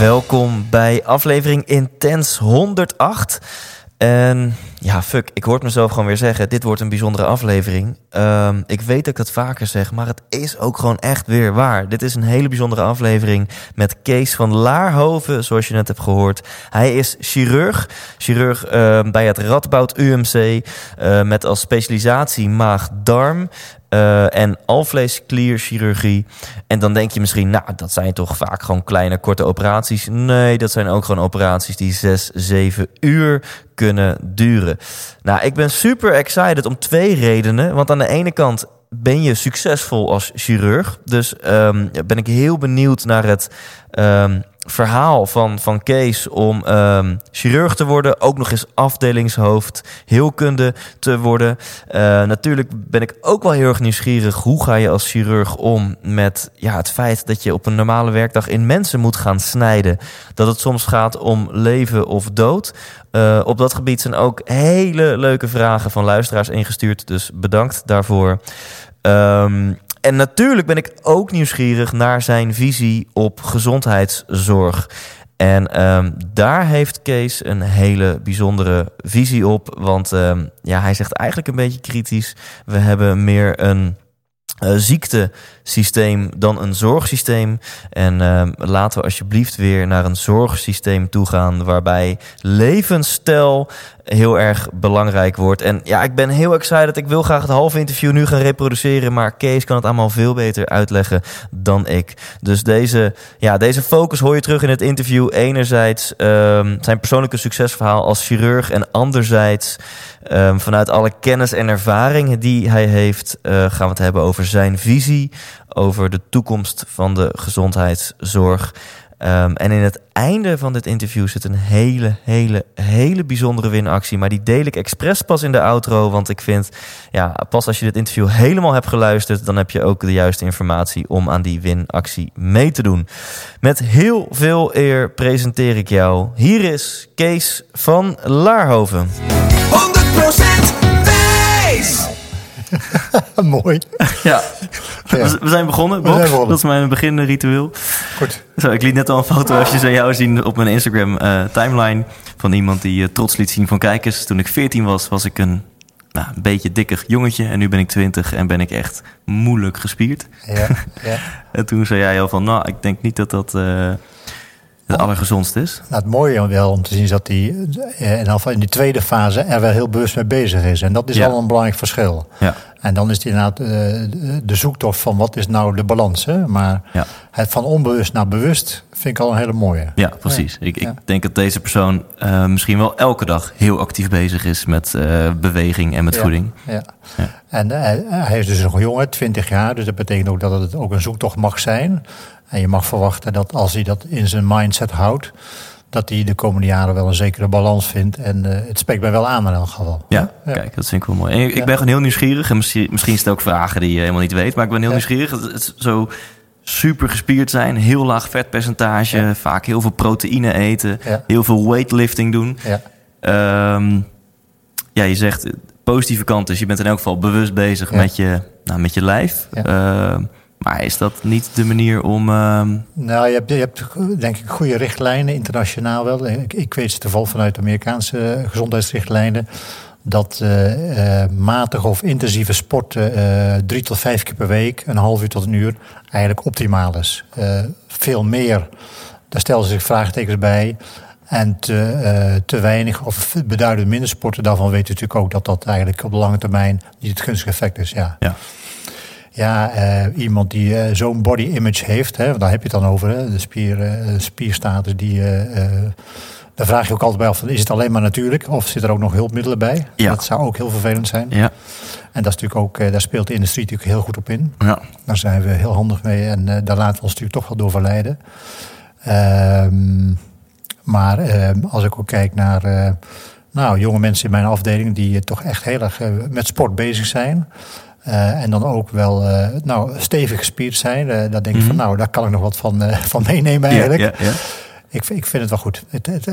Welkom bij aflevering Intens 108. En ja, fuck, ik hoor mezelf gewoon weer zeggen. Dit wordt een bijzondere aflevering. Ehm, ik weet dat ik dat vaker zeg, maar het is ook gewoon echt weer waar. Dit is een hele bijzondere aflevering met Kees van Laarhoven, zoals je net hebt gehoord. Hij is chirurg, chirurg ehm, bij het Radboud UMC, eh, met als specialisatie maag-darm. Uh, en alvleesklierchirurgie. En dan denk je misschien, nou, dat zijn toch vaak gewoon kleine, korte operaties. Nee, dat zijn ook gewoon operaties die 6, 7 uur kunnen duren. Nou, ik ben super excited om twee redenen. Want aan de ene kant ben je succesvol als chirurg. Dus um, ben ik heel benieuwd naar het um, verhaal van, van Kees om um, chirurg te worden. Ook nog eens afdelingshoofd, heelkunde te worden. Uh, natuurlijk ben ik ook wel heel erg nieuwsgierig. Hoe ga je als chirurg om met ja, het feit dat je op een normale werkdag in mensen moet gaan snijden? Dat het soms gaat om leven of dood. Uh, op dat gebied zijn ook hele leuke vragen van luisteraars ingestuurd. Dus bedankt daarvoor. Um, en natuurlijk ben ik ook nieuwsgierig naar zijn visie op gezondheidszorg. En um, daar heeft Kees een hele bijzondere visie op. Want um, ja, hij zegt eigenlijk een beetje kritisch. We hebben meer een uh, ziektesysteem dan een zorgsysteem. En uh, laten we alsjeblieft weer naar een zorgsysteem toe gaan waarbij levensstijl heel erg belangrijk wordt. En ja, ik ben heel excited. Ik wil graag het halve interview nu gaan reproduceren, maar Kees kan het allemaal veel beter uitleggen dan ik. Dus deze, ja, deze focus hoor je terug in het interview. Enerzijds um, zijn persoonlijke succesverhaal als chirurg en anderzijds um, vanuit alle kennis en ervaring die hij heeft, uh, gaan we het hebben over zijn visie, over de toekomst van de gezondheidszorg. Um, en in het einde van dit interview zit een hele, hele, hele bijzondere winactie. Maar die deel ik expres pas in de outro. Want ik vind, ja, pas als je dit interview helemaal hebt geluisterd, dan heb je ook de juiste informatie om aan die winactie mee te doen. Met heel veel eer presenteer ik jou. Hier is Kees van Laarhoven. 100% Thijs. Mooi. Ja. ja. We zijn begonnen, Bob. Zijn begonnen. Dat is mijn beginritueel. Goed. Zo, ik liet net al een foto als je zou jou zien op mijn Instagram uh, timeline van iemand die uh, trots liet zien van kijkers. Toen ik 14 was, was ik een nou, een beetje dikker jongetje en nu ben ik 20 en ben ik echt moeilijk gespierd. Ja, ja. en toen zei jij al van, nou, ik denk niet dat dat uh, het allergezondst is. Nou, het mooie wel om te zien is dat hij in die tweede fase er wel heel bewust mee bezig is. En dat is ja. al een belangrijk verschil. Ja. En dan is het inderdaad uh, de zoektocht van wat is nou de balans. Hè? Maar ja. het van onbewust naar bewust vind ik al een hele mooie. Ja, precies. Ik, ik denk dat deze persoon uh, misschien wel elke dag heel actief bezig is met uh, beweging en met voeding. Ja. En hij is dus nog jong, 20 jaar. Dus dat betekent ook dat het ook een zoektocht mag zijn. En je mag verwachten dat als hij dat in zijn mindset houdt dat hij de komende jaren wel een zekere balans vindt. En uh, het spreekt mij wel aan in elk geval. Ja, ja, kijk, dat vind ik wel mooi. En ik, ja. ben gewoon heel nieuwsgierig. En misschien, misschien is het ook vragen die je helemaal niet weet. Maar ik ben heel ja. nieuwsgierig. Het, het zo super gespierd zijn. Heel laag vetpercentage. Vaak heel veel proteïne eten. Heel veel weightlifting doen. Ja, um, ja je zegt positieve kant is. Je bent in elk geval bewust bezig met, je, nou, met je lijf. Uh, maar is dat niet de manier om. Uh... Nou, je hebt, je hebt denk ik goede richtlijnen, internationaal wel. Ik, ik weet ze toevallig vanuit de Amerikaanse gezondheidsrichtlijnen. Dat uh, uh, matig of intensieve sporten drie tot vijf keer per week, een half uur tot een uur, eigenlijk optimaal is. veel meer, daar stellen ze zich vraagtekens bij. En te, te weinig of beduidend minder sporten, daarvan weet je natuurlijk ook dat dat eigenlijk op de lange termijn niet het gunstige effect is. Ja. ja ja, uh, iemand die uh, zo'n body image heeft, hè, daar heb je het dan over, hè, de spier, uh, spierstatus, die, daar vraag je ook altijd bij af, is het alleen maar natuurlijk of zit er ook nog hulpmiddelen bij? Ja. Dat zou ook heel vervelend zijn. Ja. En dat is natuurlijk ook, eh, daar speelt de industrie natuurlijk heel goed op in. Ja. Daar zijn we heel handig mee en eh, daar laten we ons natuurlijk toch wel door verleiden. Ehm, maar als ik ook kijk naar eh, nou, jonge mensen in mijn afdeling die eh, toch echt heel erg eh, met sport bezig zijn. Eh, en dan ook wel eh, nou, stevig gespierd zijn. eh daar denk ik van, nou, daar kan ik nog wat van, van meenemen eigenlijk. Ja, ja. Ik, ik vind het wel goed. Het, het,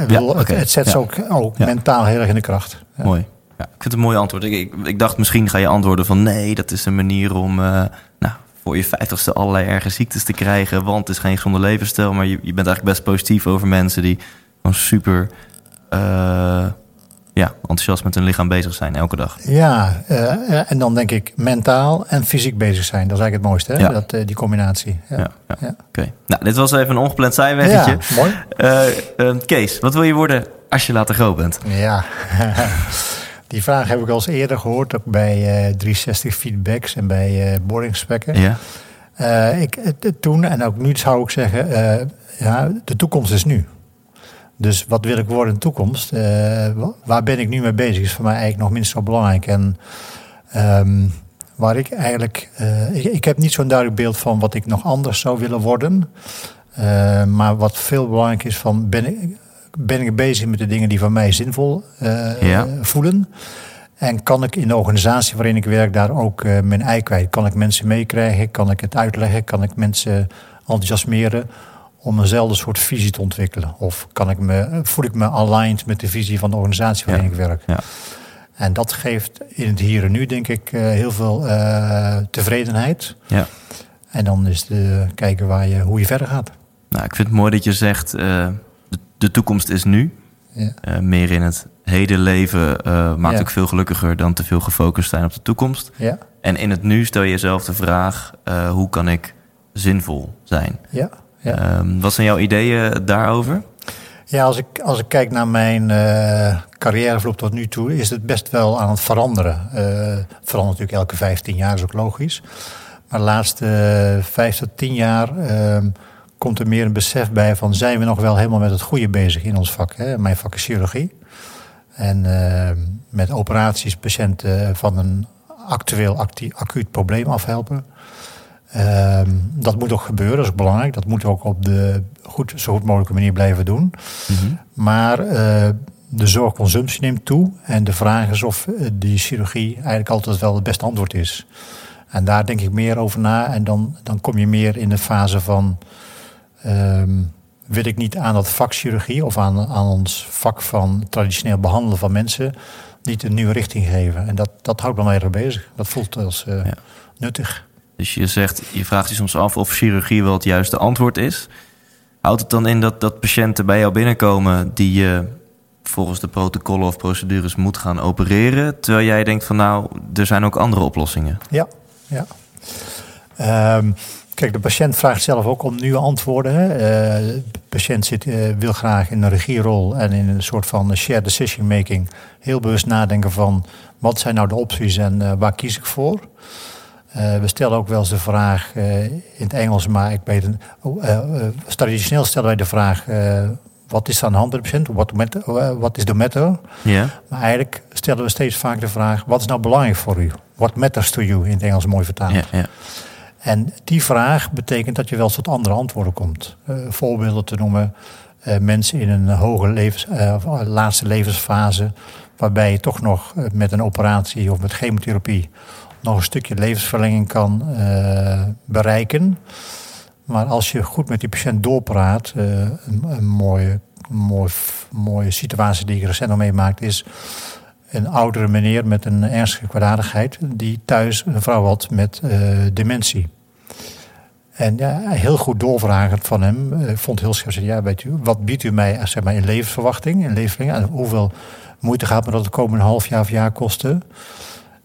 het, zet ze ook, ook Ja. mentaal heel erg in de kracht. Ja. Mooi. Ja, ik vind het een mooi antwoord. Ik, ik, ik dacht misschien ga je antwoorden van nee, dat is een manier om nou, voor je vijftigste allerlei erge ziektes te krijgen. Want het is geen gezonde levensstijl. Maar je, je bent eigenlijk best positief over mensen die gewoon super ja, enthousiast met hun lichaam bezig zijn elke dag. Ja, eh, en dan denk ik mentaal en fysiek bezig zijn. Dat is eigenlijk het mooiste, hè? Ja. Dat, eh, die combinatie. Ja. Ja. Oké. Nou, dit was even een ongepland zijweggetje. Ja, mooi. Eh, eh, Kees, wat wil je worden als je later groot bent? Ja, die vraag heb ik al eens eerder gehoord, ook bij eh 360 feedbacks en bij eh boardingspekken. Ja? Eh, ik, toen en ook nu zou ik zeggen, eh, ja, de toekomst is nu. Dus wat wil ik worden in de toekomst? Eh, wa- waar ben ik nu mee bezig? Is voor mij eigenlijk nog minstens zo belangrijk. En ehm, waar ik eigenlijk, eh, ik, ik heb niet zo'n duidelijk beeld van wat ik nog anders zou willen worden. Eh, maar wat veel belangrijk is van, ben ik, ben ik bezig met de dingen die voor mij zinvol Ja. voelen? En kan ik in de organisatie waarin ik werk daar ook mijn ei kwijt? Kan ik mensen meekrijgen? Kan ik het uitleggen? Kan ik mensen enthousiasmeren om eenzelfde soort visie te ontwikkelen? Of kan ik me, voel ik me aligned met de visie van de organisatie waarin Ja. ik werk? Ja. En dat geeft in het hier en nu, denk ik, eh, heel veel eh, tevredenheid. Ja. En dan is de kijken waar je, hoe je verder gaat. Nou, ik vind het mooi dat je zegt, eh, de, de toekomst is nu. Ja. Meer in het heden leven maakt Ja. ook veel gelukkiger dan te veel gefocust zijn op de toekomst. Ja, En in het nu stel je jezelf de vraag, hoe kan ik zinvol zijn? ja, ja. Ehm, wat zijn jouw ideeën daarover? Ja, als ik, als ik kijk naar mijn eh carrièrevloep tot nu toe, is het best wel aan het veranderen. Eh verandert natuurlijk elke 15 jaar, is ook logisch. Maar de laatste eh, vijf tot tien jaar ehm, komt er meer een besef bij van zijn we nog wel helemaal met het goede bezig in ons vak. Hè? Mijn vak is chirurgie. En ehm, met operaties patiënten van een actueel acuut probleem afhelpen. Ehm, dat moet ook gebeuren, dat is belangrijk. Dat moet ook op de goed, zo goed mogelijke manier blijven doen. Maar eh, de zorgconsumptie neemt toe. En de vraag is of eh, die chirurgie eigenlijk altijd wel het beste antwoord is. En daar denk ik meer over na. En dan, dan kom je meer in de fase van... ehm, wil ik niet aan dat vak chirurgie of aan, aan ons vak van traditioneel behandelen van mensen... niet een nieuwe richting geven. En dat, dat houdt me wel erg bezig. Dat voelt als Ja. nuttig. Dus je zegt, je vraagt je soms af of chirurgie wel het juiste antwoord is. Houdt het dan in dat, dat patiënten bij jou binnenkomen die je volgens de protocollen of procedures moet gaan opereren, terwijl jij denkt van nou, er zijn ook andere oplossingen. Ja, ja. Ehm, kijk, de patiënt vraagt zelf ook om nieuwe antwoorden. Eh, de patiënt zit, eh, wil graag in een regierol en in een soort van shared decision making heel bewust nadenken van wat zijn nou de opties en eh, waar kies ik voor. Eh, we stellen ook wel eens de vraag eh, in het Engels, maar ik weet het. oh, eh, traditioneel stellen wij de vraag: wat is aan de hand met de matter, what is the matter? Ja? Maar eigenlijk stellen we steeds vaak de vraag: wat is nou belangrijk voor u? What matters to you in het Engels mooi vertaald. En die vraag betekent dat je wel eens tot andere antwoorden komt. Voorbeelden te noemen: mensen in een hoge levens, of, laatste levensfase, waarbij je toch nog met een operatie of met chemotherapie nog een stukje levensverlenging kan eh, bereiken. Maar als je goed met die patiënt doorpraat, eh, een, mooie, mooie, mooie situatie die ik recent nog meemaakt is een oudere meneer met een ernstige kwaadaardigheid die thuis een vrouw had met eh, dementie. En ja, heel goed doorvragend van hem, vond heel scherp. Ja, weet u, wat biedt u mij zeg maar, in levensverwachting, in levensverlenging? En hoeveel moeite gaat me dat de komende half jaar of jaar kosten?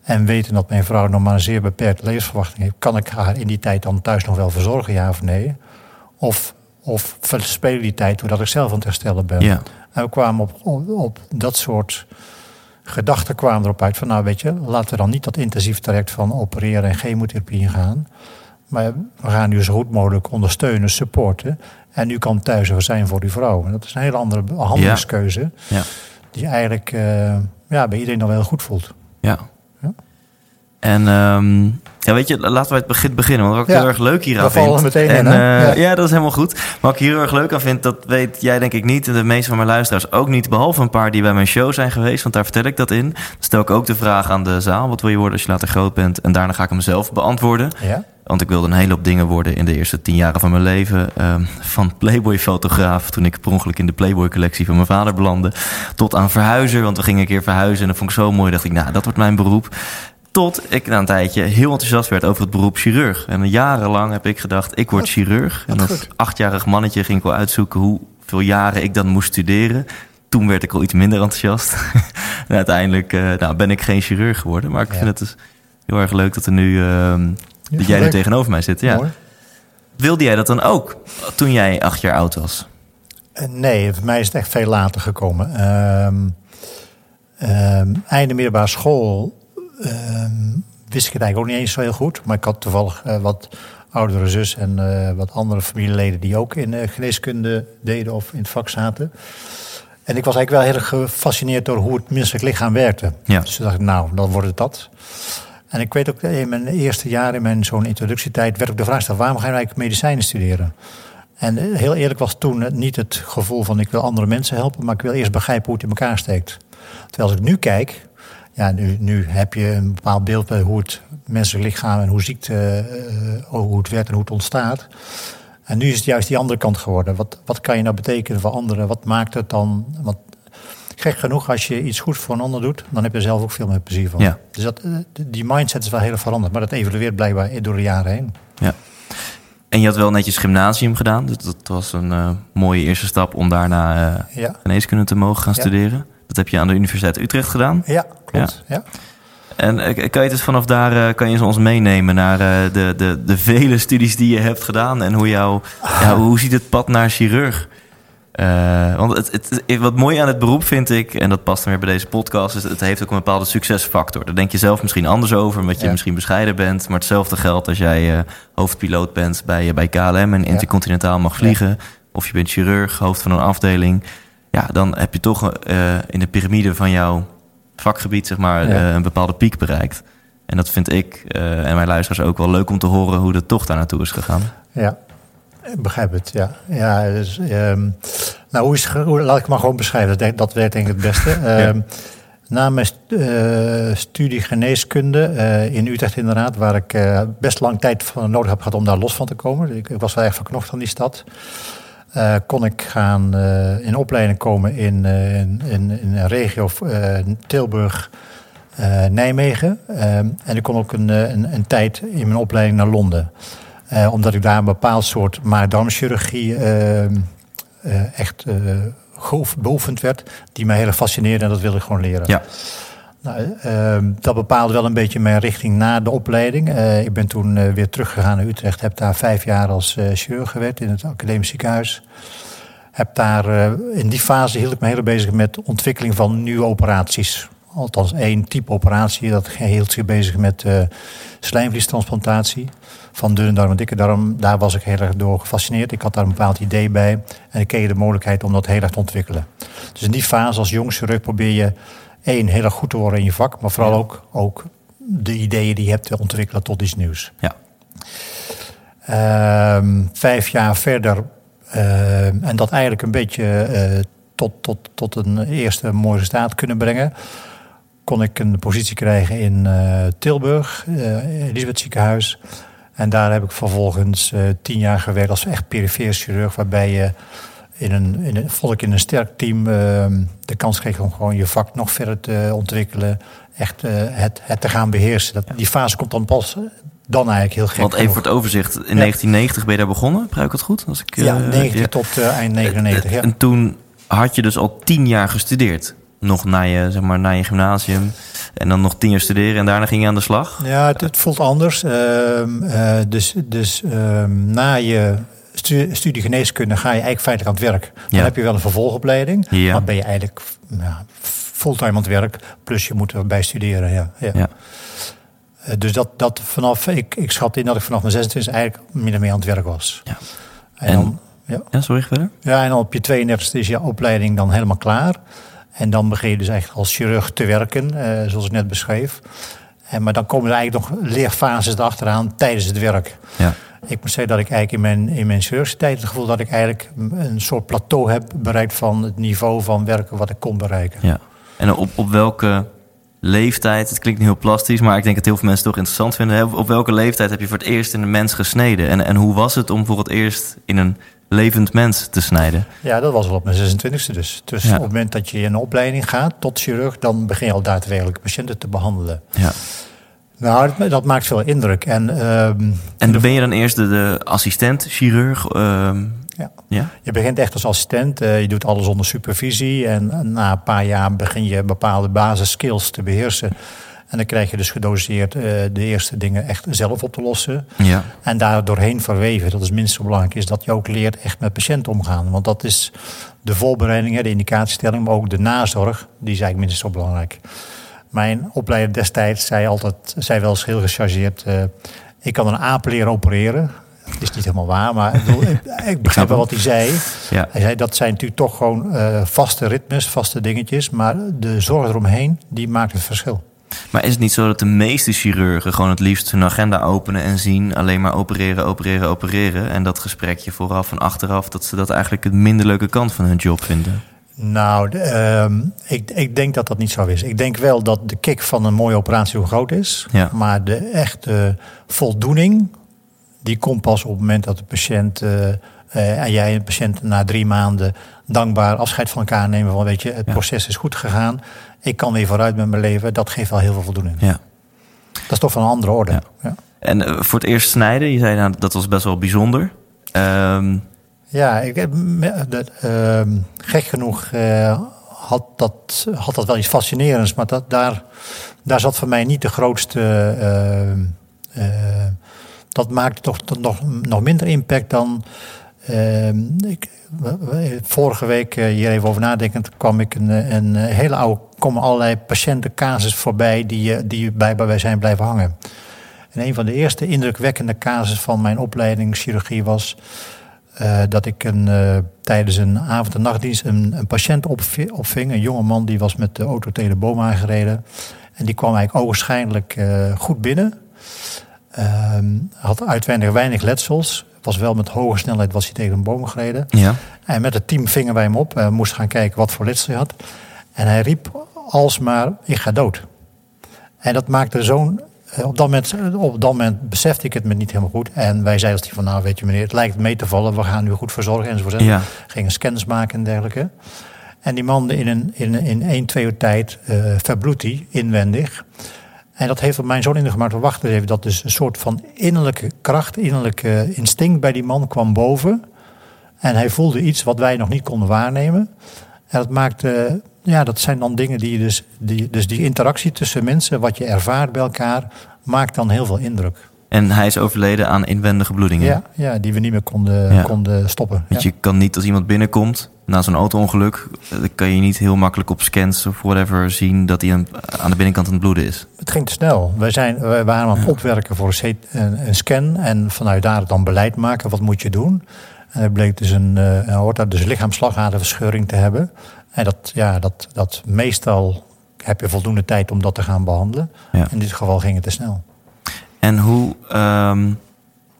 En weten dat mijn vrouw nog maar een zeer beperkte levensverwachting heeft, kan ik haar in die tijd dan thuis nog wel verzorgen, ja of nee? Of, of verspelen die tijd doordat ik zelf aan het herstellen ben? Ja. En we kwamen op, op, op dat soort gedachten kwamen erop uit van, nou weet je, laten we dan niet dat intensief traject van opereren en chemotherapie ingaan. Maar we gaan u zo goed mogelijk ondersteunen, supporten. En u kan thuis er zijn voor uw vrouw. En dat is een hele andere handelingskeuze. Ja. Die eigenlijk eh, ja, bij iedereen dan wel goed voelt. Ja. En ehm, ja, weet je, laten we het begin beginnen. Want wat ik Ja, heel erg leuk hier aan vallen vind. meteen en, in, eh, Ja. ja. dat is helemaal goed. Maar wat ik hier heel erg leuk aan vind, dat weet jij denk ik niet. En de meeste van mijn luisteraars ook niet. Behalve een paar die bij mijn show zijn geweest. Want daar vertel ik dat in. Dan stel ik ook de vraag aan de zaal. Wat wil je worden als je later groot bent? En daarna ga ik hem zelf beantwoorden. Ja? Want ik wilde een hele hoop dingen worden in de eerste tien jaren van mijn leven. Ehm, van Playboy-fotograaf, toen ik per ongeluk in de Playboy-collectie van mijn vader belandde. Tot aan verhuizer, want we gingen een keer verhuizen. En dat vond ik zo mooi, dacht ik, nou, dat wordt mijn beroep. Tot ik na een tijdje heel enthousiast werd over het beroep chirurg. En jarenlang heb ik gedacht, ik word chirurg. En als achtjarig mannetje ging ik wel uitzoeken hoeveel jaren ik dan moest studeren. Toen werd ik al iets minder enthousiast. en uiteindelijk eh, nou, ben ik geen chirurg geworden. Maar ik Ja. vind het dus heel erg leuk dat er nu... ehm, dat jij nu tegenover mij zit. Ja. Mooi. Wilde jij dat dan ook toen jij acht jaar oud was? Eh, Nee, voor mij is het echt veel later gekomen. Ehm ehm, einde middelbare school wist ik het eigenlijk ook niet eens zo heel goed. Maar ik had toevallig eh, wat oudere zus en eh, wat andere familieleden die ook in eh, geneeskunde deden of in het vak zaten. En ik was eigenlijk wel heel erg gefascineerd door hoe het menselijk lichaam werkte. Ja. Dus toen dacht ik, nou, dan wordt het dat. En ik weet ook, in mijn eerste jaar, in mijn zo'n introductietijd, werd ook de vraag gesteld, waarom ga je nou eigenlijk medicijnen studeren? En heel eerlijk was toen niet het gevoel van ik wil andere mensen helpen, maar ik wil eerst begrijpen hoe het in elkaar steekt. Terwijl als ik nu kijk, ja, nu, nu heb je een bepaald beeld bij hoe het menselijk lichaam en hoe ziekte, eh, hoe het werkt en hoe het ontstaat. En nu is het juist die andere kant geworden. Wat, wat kan je nou betekenen voor anderen? Wat maakt het dan? Want gek genoeg, als je iets goeds voor een ander doet, dan heb je er zelf ook veel meer plezier van. Ja. Dus dat, eh, die mindset is wel heel veranderd. Maar dat evolueert blijkbaar door de jaren heen. Ja. En je had wel netjes gymnasium gedaan. Dus dat was een eh, mooie eerste stap om daarna eh, Ja, geneeskunde te mogen gaan Ja. studeren. Dat heb je aan de Universiteit Utrecht gedaan. ja klopt. Ja. En eh, kan je dus vanaf daar eh, kan je ons meenemen naar eh, de, de, de vele studies die je hebt gedaan en hoe jouw ja, hoe ziet het pad naar chirurg? Want het, het, wat mooi aan het beroep vind ik, en dat past dan weer bij deze podcast, is het heeft ook een bepaalde succesfactor. Daar denk je zelf misschien anders over, omdat je Ja. misschien bescheiden bent. Maar hetzelfde geldt als jij eh, hoofdpiloot bent bij, bij KLM en intercontinentaal mag vliegen. Of je bent chirurg, hoofd van een afdeling. Ja, dan heb je toch eh, in de piramide van jouw vakgebied zeg maar, Ja. eh, een bepaalde piek bereikt. En dat vind ik eh, en mijn luisteraars ook wel leuk om te horen hoe dat toch daar naartoe is gegaan. Ja, ik begrijp het. Ja, ja dus, ehm, nou, hoe is, hoe, laat ik maar gewoon beschrijven. Dat, werkt denk ik het beste. Ehm, Na mijn st- studie geneeskunde in Utrecht inderdaad, waar ik best lang tijd van nodig heb gehad om daar los van te komen. Ik, ik was wel erg verknocht aan die stad. Eh, kon ik gaan eh, in opleiding komen in, eh, in, in, in een regio Tilburg, Nijmegen. Ehm, en ik kon ook een, een, een tijd in mijn opleiding naar Londen. Omdat ik daar een bepaald soort maagdarmchirurgie ehm, eh, echt beoefend werd. Die mij heel erg fascineerde en dat wilde ik gewoon leren. Ja. Nou, ehm, dat bepaalde wel een beetje mijn richting na de opleiding. Eh, ik ben toen eh, weer teruggegaan naar Utrecht. Heb daar vijf jaar als eh, chirurg gewerkt in het academisch ziekenhuis. Heb daar, in die fase hield ik me heel bezig met ontwikkeling van nieuwe operaties. Althans één type operatie. Dat hield zich bezig met slijmvliestransplantatie. Van dunne darm en dikke darm. Daar was ik heel erg door gefascineerd. Ik had daar een bepaald idee bij. En ik kreeg de mogelijkheid om dat heel erg te ontwikkelen. Dus in die fase als jong chirurg probeer je één, heel erg goed te worden in je vak. Maar vooral ook, ook de ideeën die je hebt te ontwikkelen tot iets nieuws. Ja. Ehm, vijf jaar verder, ehm, en dat eigenlijk een beetje eh, tot, tot, tot een eerste mooie staat kunnen brengen, kon ik een positie krijgen in eh, Tilburg, eh Elisabeth ziekenhuis. En daar heb ik vervolgens tien jaar gewerkt als echt perifeer chirurg, waarbij je in een, in een, vond ik in een sterk team ehm, de kans kreeg om gewoon je vak nog verder te ontwikkelen. Echt eh, het, het te gaan beheersen. Dat, Die fase komt dan pas eh, dan eigenlijk heel gek. Want even voor het overzicht. In 1990 ben je daar begonnen, begrijp ik het goed? Als ik, Ja, eh, 90 ja. tot eh, eind 99. Ja. En toen had je dus al tien jaar gestudeerd. Nog na je, zeg maar, na je gymnasium. En dan nog tien jaar studeren en daarna ging je aan de slag. Ja, het, het voelt anders. Ehm, eh, dus dus ehm, na je studie geneeskunde ga je eigenlijk feitelijk aan het werk. Dan Ja. heb je wel een vervolgopleiding. Ja. Maar ben je eigenlijk ja, fulltime aan het werk. Plus je moet erbij studeren. Ja. Ja. Ja. Eh, dus dat, dat vanaf, ik, ik schat in dat ik vanaf mijn 26 eigenlijk min of meer aan het werk was. Ja. En, En- dan, ja. Ja, sorry, verder? Ja, en dan op je 32e is je opleiding dan helemaal klaar. En dan begin je dus echt als chirurg te werken, eh, zoals ik net beschreef. En, maar dan komen er eigenlijk nog leerfases erachteraan tijdens het werk. Ja. Ik moet zeggen dat ik eigenlijk in mijn, in mijn het gevoel dat ik eigenlijk een soort plateau heb bereikt van het niveau van werken wat ik kon bereiken. ja. En op, op welke leeftijd, het klinkt niet heel plastisch, maar ik denk dat heel veel mensen het toch interessant vinden. Op welke leeftijd heb je voor het eerst in een mens gesneden? En, en hoe was het om voor het eerst in een levend mens te snijden? Ja, dat was al op mijn 26e dus. Dus Ja. op het moment dat je in een opleiding gaat tot chirurg, dan begin je al daadwerkelijk patiënten te behandelen. Ja. Nou, dat, dat maakt veel indruk. En ehm, En ben je dan eerst de, de assistent, chirurg? ehm, ja. ja? Je begint echt als assistent, eh, je doet alles onder supervisie. En na een paar jaar begin je bepaalde basisskills te beheersen. En dan krijg je dus gedoseerd eh, de eerste dingen echt zelf op te lossen. Ja. En daar doorheen verweven, dat is minstens zo belangrijk, is dat je ook leert echt met patiënten omgaan. Want dat is de voorbereiding, de indicatiestelling, maar ook de nazorg, die is eigenlijk minstens zo belangrijk. Mijn opleider destijds zei altijd, zei wel eens heel gechargeerd, eh, ik kan een aap leren opereren. Dat is niet helemaal waar, maar ik, bedoel, ik, ik begrijp wel wat hij zei. Ja. Hij zei dat zijn natuurlijk toch gewoon eh, vaste ritmes, vaste dingetjes, maar de zorg eromheen, die maakt het verschil. Maar is het niet zo dat de meeste chirurgen gewoon het liefst hun agenda openen en zien alleen maar opereren, opereren, opereren en dat gesprekje vooraf en achteraf, dat ze dat eigenlijk het minder leuke kant van hun job vinden? Nou, de, ehm, ik, ik denk dat dat niet zo is. Ik denk wel dat de kick van een mooie operatie hoe groot is. Ja. Maar de echte voldoening, die komt pas op het moment dat de patiënt eh, eh, en jij en de patiënt na drie maanden dankbaar afscheid van elkaar nemen. Van weet je, het Ja. proces is goed gegaan. Ik kan weer vooruit met mijn leven. Dat geeft wel heel veel voldoening. Ja. Dat is toch van een andere orde. Ja. Ja. En eh, voor het eerst snijden, je zei nou, dat was best wel bijzonder. Ehm, Ja, ik, ehm, gek genoeg eh, had, dat, had dat wel iets fascinerends, maar dat, daar, daar zat voor mij niet de grootste. ehm, eh, dat maakte toch nog, nog minder impact dan. Ehm, ik, vorige week, eh, hier even over nadenkend, kwam ik een, eh, een hele oude. komen allerlei patiëntencasus voorbij die, eh, die bij, bij zijn blijven hangen. En een van de eerste indrukwekkende casus van mijn opleiding chirurgie was. Eh, dat ik een, eh, tijdens een avond- en nachtdienst een, een patiënt opvi- opving. Een jonge man die was met de auto tegen de boom aangereden. En die kwam eigenlijk ogenschijnlijk eh, goed binnen. Ehm, had uitwendig weinig letsels. Was wel met hoge snelheid was hij tegen een boom gereden. ja. En met het team vingen wij hem op. We moesten gaan kijken wat voor letsel hij had. En hij riep alsmaar, ik ga dood. En dat maakte zo'n... eh, Op dat, moment, op dat moment besefte ik het me niet helemaal goed. En wij zeiden als die van, nou weet je meneer, het lijkt mee te vallen. We gaan u goed verzorgen enzovoort. Ja. Gingen scans maken en dergelijke. En die man in een, in, in één, twee uur tijd eh verbloedt hij inwendig. En dat heeft op mijn zoon indruk gemaakt. Wacht eens even, dat dus een soort van innerlijke kracht, innerlijke instinct bij die man kwam boven. En hij voelde iets wat wij nog niet konden waarnemen. En dat maakte, ja, dat zijn dan dingen die je dus, die, dus die interactie tussen mensen, wat je ervaart bij elkaar, maakt dan heel veel indruk. En hij is overleden aan inwendige bloedingen. Ja, ja die we niet meer konden, Ja. konden stoppen. Want Ja. je kan niet als iemand binnenkomt na zo'n auto-ongeluk, eh, kan je niet heel makkelijk op scans of whatever zien dat hij aan de binnenkant aan het bloeden is. Het ging te snel. Wij, zijn, wij waren aan het opwerken voor een, scan en vanuit daar dan beleid maken. Wat moet je doen? En er bleek dus een, eh, een aorta, dus lichaamsslagaderverscheuring te hebben. En dat, ja, dat, dat meestal heb je voldoende tijd om dat te gaan behandelen. Ja. In dit geval ging het te snel. En hoe, ehm,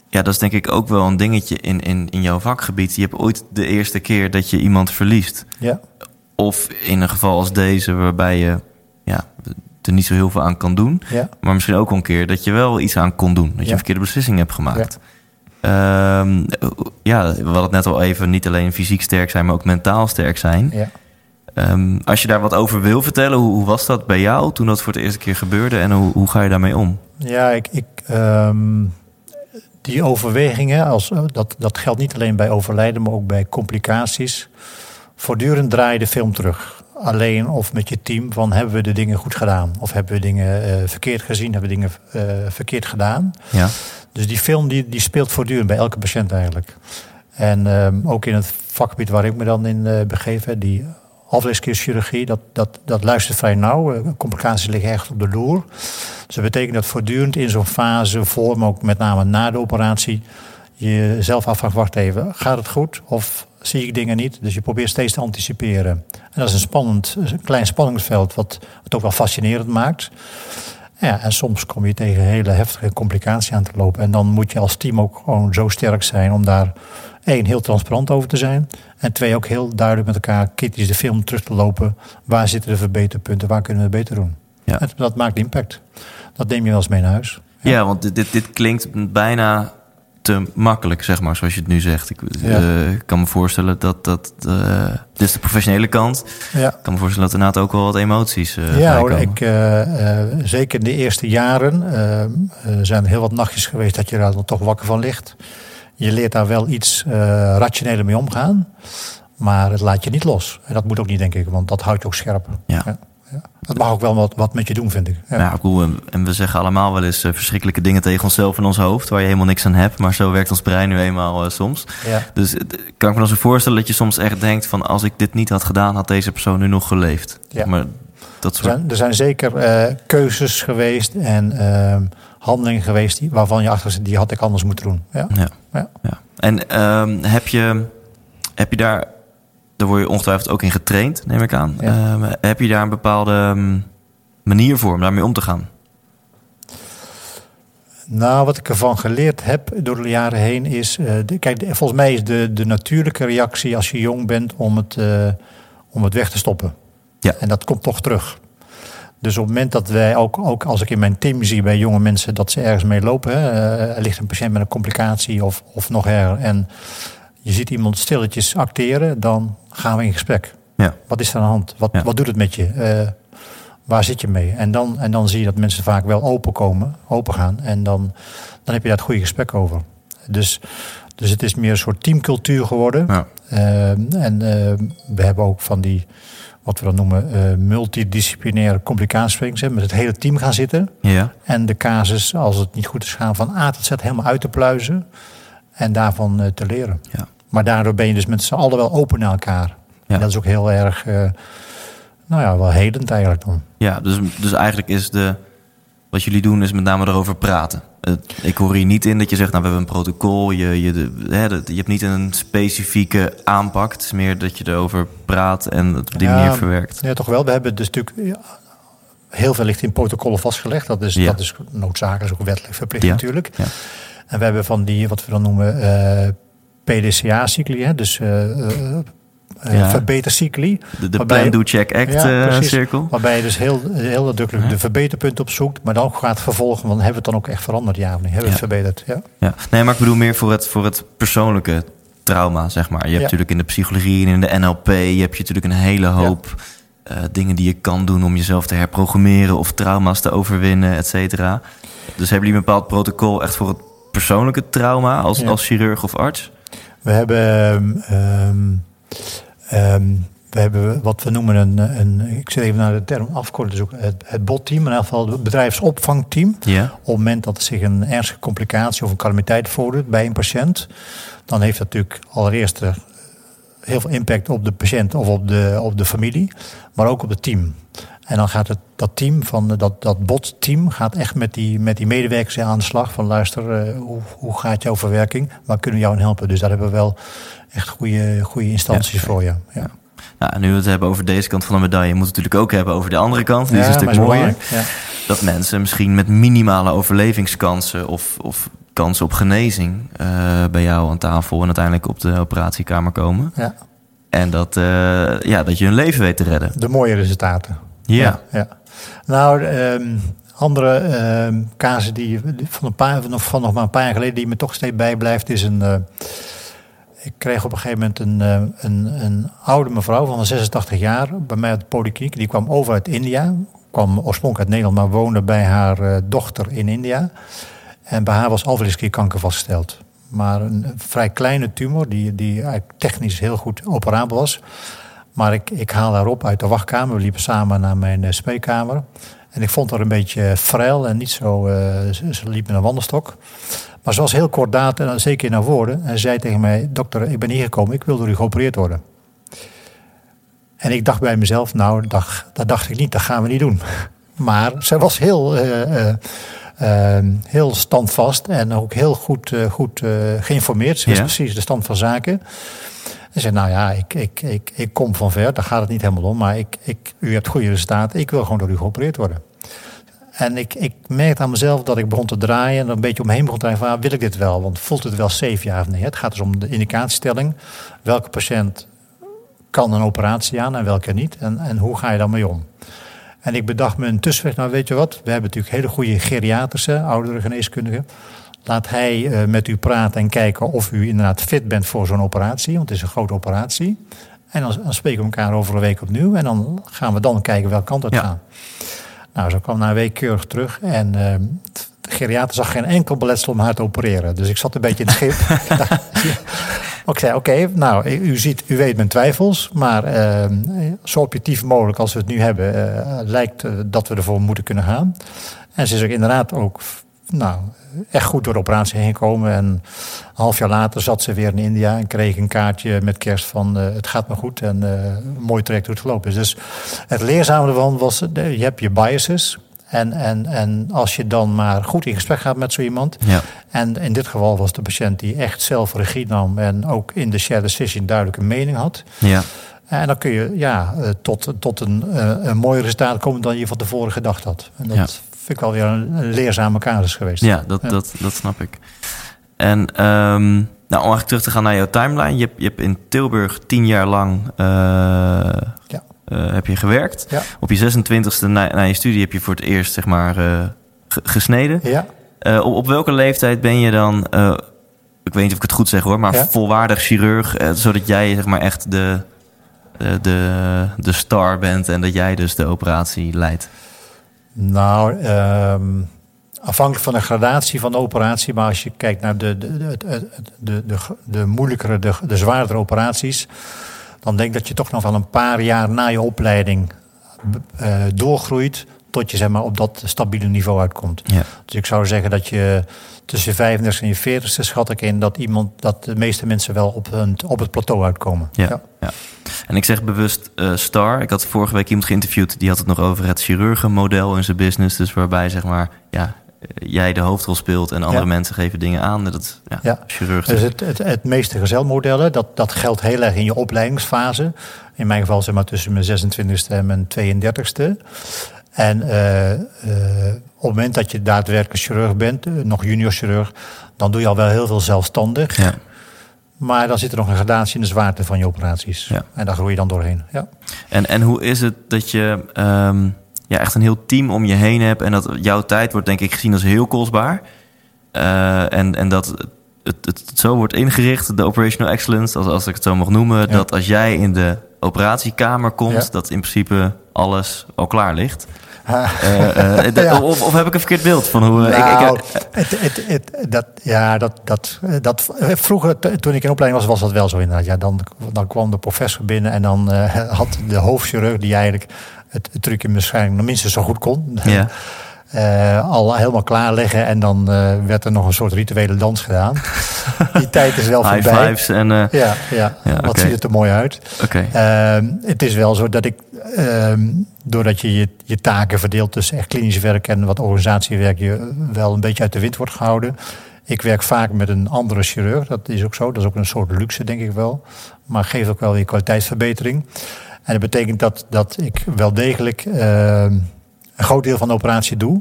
ja, dat is denk ik ook wel een dingetje in, in, in jouw vakgebied. Je hebt ooit de eerste keer dat je iemand verliest. Ja, Of in een geval als deze, waarbij je ja, er niet zo heel veel aan kan doen. ja, Maar misschien ook een keer dat je wel iets aan kon doen. Dat je Ja. een verkeerde beslissing hebt gemaakt. Ehm, ja, we hadden het net al even, niet alleen fysiek sterk zijn, maar ook mentaal sterk zijn. ja. Ehm, als je daar wat over wil vertellen, hoe, hoe was dat bij jou toen dat voor de eerste keer gebeurde en hoe, hoe ga je daarmee om? Ja, ik, ik, ehm, die overwegingen, als, eh, dat, dat geldt niet alleen bij overlijden, maar ook bij complicaties. Voortdurend draai je de film terug. Alleen of met je team van hebben we de dingen goed gedaan? Of hebben we dingen eh, verkeerd gezien? Hebben we dingen eh, verkeerd gedaan? Ja, Dus die film die, die speelt voortdurend bij elke patiënt eigenlijk. En ehm, ook in het vakgebied waar ik me dan in eh begeef, hè, die afleeskierchirurgie, dat, dat, dat luistert vrij nauw. Eh, Complicaties liggen echt op de loer. Dus dat betekent dat voortdurend in zo'n fase, voor, maar ook met name na de operatie, je zelf afvraagt, wacht even, gaat het goed of zie ik dingen niet? Dus je probeert steeds te anticiperen. En dat is een spannend, een klein spanningsveld wat het ook wel fascinerend maakt. Ja, en soms kom je tegen hele heftige complicaties aan te lopen. En dan moet je als team ook gewoon zo sterk zijn om daar één, heel transparant over te zijn. En twee, ook heel duidelijk met elkaar kritisch de film terug te lopen. Waar zitten de verbeterpunten? Waar kunnen we het beter doen? Ja. En dat maakt impact. Dat neem je wel eens mee naar huis. Ja, want dit, dit, dit klinkt bijna te makkelijk, zeg maar, zoals je het nu zegt. Ik Ja. eh, kan me voorstellen dat dat. dit is de professionele kant. Ja. Ik kan me voorstellen dat inderdaad ook wel wat emoties. eh Ja, hoor, ik, zeker in de eerste jaren zijn er heel wat nachtjes geweest dat je daar dan toch wakker van ligt. Je leert daar wel iets eh, rationeler mee omgaan, maar het laat je niet los. En dat moet ook niet, denk ik, want dat houdt je ook scherp. Ja. ja. Dat mag ook wel wat, wat met je doen, vind ik. Ja. Ja, cool. En, we zeggen allemaal wel eens eh, verschrikkelijke dingen tegen onszelf in ons hoofd, waar je helemaal niks aan hebt. Maar zo werkt ons brein nu eenmaal eh, soms. Ja. Dus kan ik me dan zo voorstellen dat je soms echt denkt van als ik dit niet had gedaan, had deze persoon nu nog geleefd. Ja. Maar dat Er, soort. zijn, er zijn zeker keuzes geweest en eh, handelingen geweest die, waarvan je achter zit, die had ik anders moeten doen. Ja. Ja. Ja. ja. En ehm, heb, je, heb je daar, daar word je ongetwijfeld ook in getraind, neem ik aan. Ja. Ehm, heb je daar een bepaalde ehm, manier voor om daarmee om te gaan? Nou, wat ik ervan geleerd heb door de jaren heen is... eh, de, kijk, de- volgens mij is de, de natuurlijke reactie als je jong bent om het, eh, om het weg te stoppen. Ja. En dat komt toch terug. Dus op het moment dat wij, ook, ook als ik in mijn team zie bij jonge mensen... dat ze ergens mee lopen, hè, eh, er ligt een patiënt met een complicatie of, of nog erger... en je ziet iemand stilletjes acteren, dan gaan we in gesprek. Ja. Wat is er aan de hand? Wat, Ja. wat doet het met je? Eh, waar zit je mee? En dan, en dan zie je dat mensen vaak wel open komen, open gaan. En dan, dan heb je daar het goede gesprek over. Dus, dus het is meer een soort teamcultuur geworden. Ja. Eh, en eh, we hebben ook van die, wat we dan noemen, eh, multidisciplinaire complicatiesprengers. hè, Met het hele team gaan zitten. Ja. En de casus, als het niet goed is gaan, van A tot Z helemaal uit te pluizen. En daarvan eh, te leren. Ja. Maar daardoor ben je dus met z'n allen wel open naar elkaar. Ja. En dat is ook heel erg, eh, nou ja, wel hedend eigenlijk dan. Ja, dus, dus eigenlijk is de. Wat jullie doen is met name erover praten. Ik hoor hier niet in dat je zegt, nou we hebben een protocol. Je, je, hè, je hebt niet een specifieke aanpak. Het is meer dat je erover praat en het op die Ja, manier verwerkt. Ja, toch wel. We hebben dus natuurlijk heel veel ligt in protocollen vastgelegd. Dat is, Ja. dat is noodzakelijk, is ook wettelijk verplicht Ja. natuurlijk. Ja. En we hebben van die, wat we dan noemen, eh, PDCA-cycli. hè, Dus eh, eh, Ja. verbetercycli. De, de Waarbij- Plan, Do, Check, Act Ja, eh, precies. cirkel. Waarbij je dus heel, heel nadrukkelijk de verbeterpunten opzoekt. Maar dan ook gaat vervolgen. Want hebben we het dan ook echt veranderd? Ja of? Hebben we het verbeterd? Ja. Ja. Nee, maar ik bedoel meer voor het, voor het persoonlijke trauma, zeg maar. Je hebt natuurlijk in de psychologie en in de NLP... je hebt je natuurlijk een hele hoop eh, dingen die je kan doen... om jezelf te herprogrammeren of trauma's te overwinnen, et cetera. Dus hebben jullie een bepaald protocol echt voor het persoonlijke trauma... als, Ja. als chirurg of arts? We hebben, ehm, ehm, we hebben wat we noemen een, een ik zit even naar de term afkorten, dus ook het, het BOT-team, in ieder geval het bedrijfsopvangteam. Ja. Op het moment dat er zich een ernstige complicatie of een calamiteit voordoet bij een patiënt, dan heeft dat natuurlijk allereerst eh, heel veel impact op de patiënt of op de, op de familie, maar ook op het team. En dan gaat het, dat team van de- dat, dat bot-team gaat echt met die, met die medewerkers aan de slag. Van luister, eh, hoe, hoe gaat jouw verwerking? Waar kunnen we jou in helpen? Dus daar hebben we wel echt goede, goede instanties Ja. voor je. Ja, Nou, nu we het hebben over deze kant van de medaille... moeten we het natuurlijk ook hebben over de andere kant. Die is een Ja, stuk mooier. dat mensen misschien met minimale overlevingskansen of, of kansen op genezing eh, bij jou aan tafel en uiteindelijk op de operatiekamer komen. Ja, En dat, eh, ja, dat je hun leven weet te redden. de mooie resultaten. Ja. ja. Nou, ehm, andere ehm casus die van, een paar, van, van nog maar een paar jaar geleden die me toch steeds bijblijft, is een. eh, ik kreeg op een gegeven moment een, eh, een, een oude mevrouw van 86 jaar bij mij uit de polykliniek. Die kwam over uit India. Kwam oorspronkelijk uit Nederland, maar woonde bij haar eh, dochter in India. En bij haar was alvleesklierkanker vastgesteld. Maar een vrij kleine tumor, die, die technisch heel goed operabel was. Maar ik, ik haal haar op uit de wachtkamer. We liepen samen naar mijn eh, spreekkamer. En ik vond haar een beetje frail en niet zo... ze liep met een wandelstok. Maar ze was heel kordaat en zeker naar woorden. En zei tegen mij, dokter, ik ben hier gekomen. Ik wil door u geopereerd worden. En ik dacht bij mezelf, nou, dat, dat dacht ik niet. Dat gaan we niet doen. Maar zij was heel... eh, eh, eh, heel standvast en ook heel goed, goed geïnformeerd. Ze wist Ja. precies de stand van zaken. En zei, nou ja, ik, ik, ik, ik kom van ver, daar gaat het niet helemaal om. Maar ik, ik, u hebt goede resultaten, ik wil gewoon door u geopereerd worden. En ik, ik merkte aan mezelf dat ik begon te draaien en een beetje omheen begon te draaien van, ah, wil ik dit wel? Want voelt het wel safe, ja of nee? Het gaat dus om de indicatiestelling. Welke patiënt kan een operatie aan en welke niet? En, en hoe ga je daarmee om? En ik bedacht me een tussenweg, nou weet je wat, we hebben natuurlijk hele goede geriatrische, oudere geneeskundigen. Laat hij uh, met u praten en kijken of u inderdaad fit bent voor zo'n operatie, want het is een grote operatie. En dan, dan spreken we elkaar over een week opnieuw en dan gaan we dan kijken welke kant het ja. gaat. Nou, zo kwam na een week keurig terug en uh, de geriater zag geen enkel beletsel om haar te opereren. Dus ik zat een beetje in het schip. ik zei, oké, nou, u, ziet, u weet mijn twijfels, maar uh, zo objectief mogelijk als we het nu hebben, uh, lijkt dat we ervoor moeten kunnen gaan. En ze is ook inderdaad ook, nou, echt goed door de operatie heen gekomen. En een half jaar later zat ze weer in India en kreeg een kaartje met kerst van uh, het gaat me goed en uh, een mooi traject hoe het gelopen is. Dus het leerzame ervan was, je hebt je biases. En, en, en als je dan maar goed in gesprek gaat met zo iemand. Ja. En in dit geval was de patiënt die echt zelf regie nam en ook in de shared decision duidelijke mening had. Ja. En dan kun je ja, tot, tot een, een mooi resultaat komen dan je van tevoren gedacht had. En dat ja. Vind ik wel weer een leerzame casus geweest. Ja, dat, ja. Dat, dat snap ik. En um, nou, om eigenlijk terug te gaan naar jouw timeline. Je hebt, je hebt in Tilburg tien jaar lang uh, ja. uh, heb je gewerkt. Ja. Op je 26e na, na, je studie heb je voor het eerst zeg maar, uh, gesneden. Ja. Op, op, welke leeftijd ben je dan, ik weet niet of ik het goed zeg hoor, maar ja. volwaardig chirurg, zodat jij zeg maar echt de, de, de star bent en dat jij dus de operatie leidt? Nou, um, afhankelijk van de gradatie van de operatie, maar als je kijkt naar de, de, de, de, de, de moeilijkere, de, de zwaardere operaties, dan denk dat je toch nog wel een paar jaar na je opleiding uh, doorgroeit tot je zeg maar, op dat stabiele niveau uitkomt. Ja. Dus ik zou zeggen dat je tussen je 35 en je 40ste schat ik in dat iemand dat de meeste mensen wel op, hun, op het plateau uitkomen. Ja, ja. ja. En ik zeg bewust uh, star. Ik had vorige week iemand geïnterviewd die had het nog over het chirurgenmodel in zijn business. Dus waarbij zeg maar, ja, jij de hoofdrol speelt en andere ja. mensen geven dingen aan. Dat ja, ja. chirurg. Dus het, het, het meeste gezelmodellen, dat, dat geldt heel erg in je opleidingsfase. In mijn geval zeg maar tussen mijn 26e en mijn 32e. En uh, uh, op het moment dat je daadwerkelijk chirurg bent, uh, nog junior chirurg, dan doe je al wel heel veel zelfstandig. Ja. Maar dan zit er nog een gradatie in de zwaarte van je operaties. Ja. En daar groei je dan doorheen. Ja. En, en hoe is het dat je um, ja, echt een heel team om je heen hebt en dat jouw tijd wordt denk ik gezien als heel kostbaar. en, en dat het, het, het, zo wordt ingericht, de operational excellence, als, als ik het zo mag noemen, ja. dat als jij in de operatiekamer komt, ja. dat in principe alles al klaar ligt. Uh, uh, ja. of, of, heb ik een verkeerd beeld van hoe. Nou, ik, ik, het, het, het, dat, ja, dat, dat, dat, vroeger, toen ik in opleiding was, was dat wel zo inderdaad. Ja, dan, dan kwam de professor binnen en dan uh, had de hoofdchirurg, die eigenlijk het, het trucje waarschijnlijk nog minstens zo goed kon. Ja. Uh, al helemaal klaar liggen en dan uh, werd er nog een soort rituele dans gedaan. Die tijd is wel High voorbij. Fives en, uh... ja, ja, ja, wat okay. ziet het er mooi uit. Okay. het is wel zo dat ik, ehm, doordat je, je je taken verdeelt tussen echt klinisch werk en wat organisatiewerk, je wel een beetje uit de wind wordt gehouden. Ik werk vaak met een andere chirurg, dat is ook zo. Dat is ook een soort luxe, denk ik wel. Maar geeft ook wel weer kwaliteitsverbetering. En dat betekent dat, dat ik wel degelijk ehm, een groot deel van de operatie doe.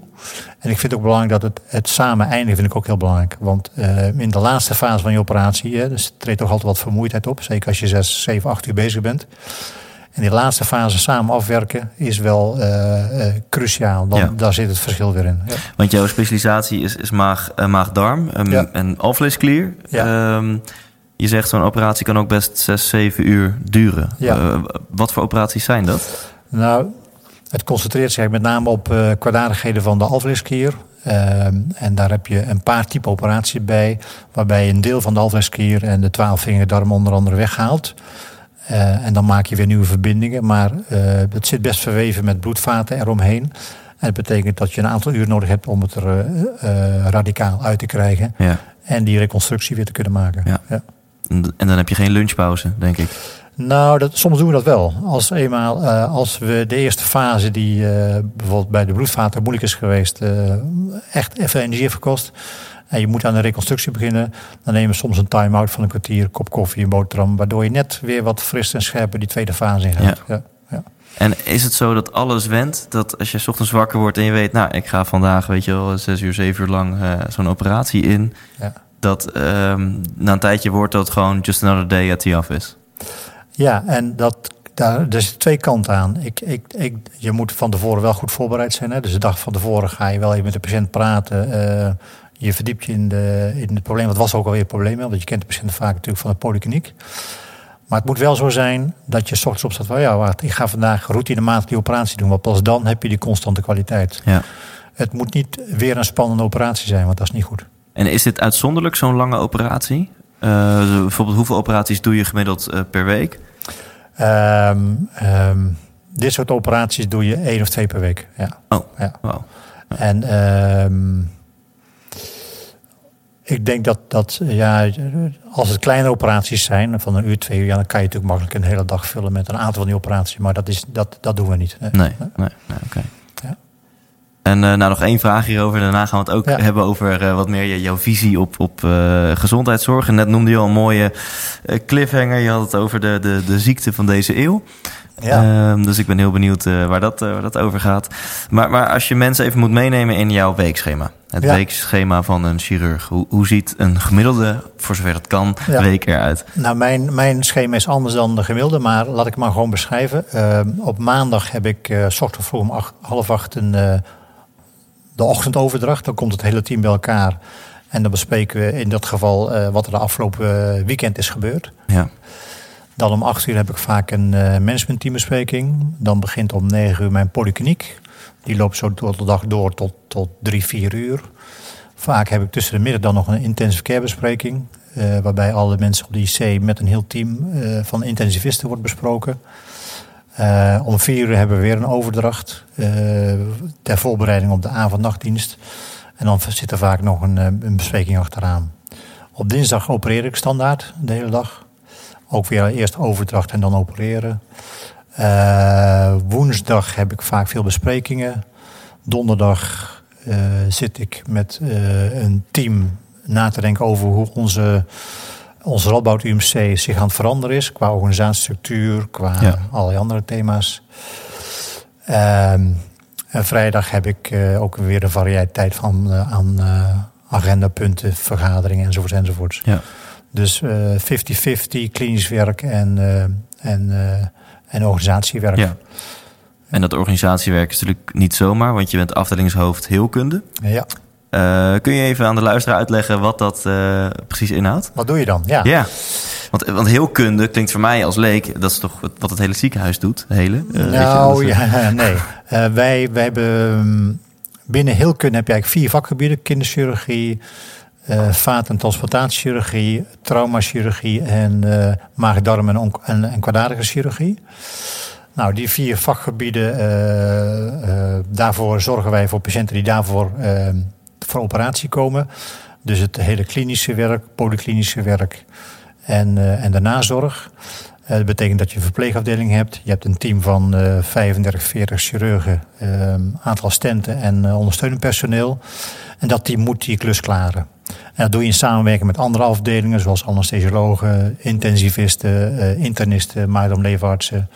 En ik vind het ook belangrijk dat het, het samen eindigen vind ik ook heel belangrijk. Want uh, in de laatste fase van je operatie, hè, dus treedt toch altijd wat vermoeidheid op. Zeker als je 6, 7, 8 uur bezig bent. En die laatste fase samen afwerken is wel uh, uh, cruciaal. Dan, ja. Daar zit het verschil weer in. Ja. Want jouw specialisatie is, is maag, uh, maag-darm um, ja. en alvleesklier. Um, je zegt zo'n operatie kan ook best 6, 7 uur duren. Ja. wat voor operaties zijn dat? Nou, het concentreert zich met name op uh, kwaadaardigheden van de alvleesklier. Uh, en daar heb je een paar type operaties bij, waarbij je een deel van de alvleesklier en de twaalfvingerdarm onder andere weghaalt. Uh, en dan maak je weer nieuwe verbindingen, maar het zit best verweven met bloedvaten eromheen. En dat betekent dat je een aantal uur nodig hebt om het er radicaal uit te krijgen. Ja. En die reconstructie weer te kunnen maken. Ja. ja. En dan heb je geen lunchpauze, denk ik. Nou, dat, soms doen we dat wel. Als, eenmaal, uh, als we de eerste fase, die uh, bijvoorbeeld bij de bloedvaten moeilijk is geweest, uh, echt even energie heeft gekost. En je moet aan de reconstructie beginnen. Dan nemen we soms een time-out van een kwartier, kop koffie, een boterham. Waardoor je net weer wat fris en scherper die tweede fase in gaat. Ja. Ja. Ja. En is het zo dat alles wendt? Dat als je 's ochtends wakker wordt en je weet, nou, ik ga vandaag, weet je wel, zes uur, zeven uur lang eh, zo'n operatie in. Ja. Dat ehm, na een tijdje wordt dat gewoon just another day at the office. Ja, en dat, daar, er zitten twee kanten aan. Ik, ik, ik, je moet van tevoren wel goed voorbereid zijn. Hè? Dus de dag van tevoren ga je wel even met de patiënt praten. eh, je verdiept je in, de, in het probleem. Wat was ook alweer het probleem? Want je kent de patiënt vaak natuurlijk van de polykliniek. Maar het moet wel zo zijn dat je 's ochtends opstaat van... ja, wacht, ik ga vandaag routinematig die operatie doen. Want pas dan heb je die constante kwaliteit. Ja. Het moet niet weer een spannende operatie zijn, want dat is niet goed. En is dit uitzonderlijk, zo'n lange operatie? Eh, bijvoorbeeld, hoeveel operaties doe je gemiddeld eh, per week? Ehm, ehm, dit soort operaties doe je één of twee per week. Ja. Oh, Ja. wow. En ehm, ik denk dat, dat ja, als het kleine operaties zijn, van een uur, twee uur, ja, dan kan je natuurlijk makkelijk een hele dag vullen met een aantal van die operaties. Maar dat, is, dat, dat doen we niet. Nee, nee, nee oké. En eh, nou, nog één vraag hierover. Daarna gaan we het ook Ja. hebben over eh, wat meer je- jouw visie op, op eh, gezondheidszorg. En net noemde je al een mooie cliffhanger. Je had het over de, de, de ziekte van deze eeuw. Ja. Ehm, dus ik ben heel benieuwd waar, dat, waar dat over gaat. Maar, maar als je mensen even moet meenemen in jouw weekschema. Het Ja. weekschema van een chirurg. Hoe, hoe ziet een gemiddelde, voor zover het kan, Ja. week eruit? Nou, mijn, mijn schema is anders dan de gemiddelde, maar laat ik maar gewoon beschrijven. Ehm, op maandag heb ik s ochtends vroeg om acht, half acht een, de ochtendoverdracht. Dan komt het hele team bij elkaar. En dan bespreken we in dat geval eh, wat er de afgelopen eh, weekend is gebeurd. Ja. Dan om acht uur heb ik vaak een eh managementteambespreking. Dan begint om negen uur mijn polykliniek. Die loopt zo door de dag door tot, tot drie, vier uur. Vaak heb ik tussen de middag dan nog een intensive care bespreking. waarbij alle mensen op de IC met een heel team van intensivisten wordt besproken. Eh, om vier uur hebben we weer een overdracht. eh, ter voorbereiding op de avond-nachtdienst. En dan zit er vaak nog een, eh, een bespreking achteraan. Op dinsdag opereer ik standaard de hele dag. Ook weer eerst overdracht en dan opereren. Woensdag heb ik vaak veel besprekingen. Donderdag zit ik met een team na te denken over hoe onze, onze Radboud UMC zich aan het veranderen is. Qua organisatiestructuur, qua Ja. allerlei andere thema's. Ehm, en vrijdag heb ik eh, ook weer een variëteit van eh, aan eh, agendapunten, vergaderingen enzovoort enzovoorts. Ja. Dus eh, 50-50 klinisch werk en, en, en organisatiewerk. ja. En dat organisatiewerk is natuurlijk niet zomaar, want je bent afdelingshoofd heelkunde. Ja. Eh, kun je even aan de luisteraar uitleggen wat dat eh, precies inhoudt? Wat doe je dan? Ja. Ja, want, want heelkunde klinkt voor mij als leek, dat is toch wat het hele ziekenhuis doet, hele? eh, je, nou, ja, nee. Wij, wij hebben mm, binnen heelkunde heb je eigenlijk vier vakgebieden: kinderchirurgie, vaat- en transportatiechirurgie, traumachirurgie en eh maag-darm en, en, en kwaadaardige chirurgie. Nou, die vier vakgebieden, daarvoor zorgen wij voor patiënten die daarvoor voor operatie komen. Dus het hele klinische werk, polyklinische werk en, eh, en de nazorg. Eh, dat betekent dat je een verpleegafdeling hebt. Je hebt een team van eh 35, 40 chirurgen, eh, aantal assistenten en ondersteunend personeel. En dat team moet die klus klaren. En dat doe je in samenwerking met andere afdelingen, zoals anesthesiologen, intensivisten, internisten, maag-darm-leverartsen,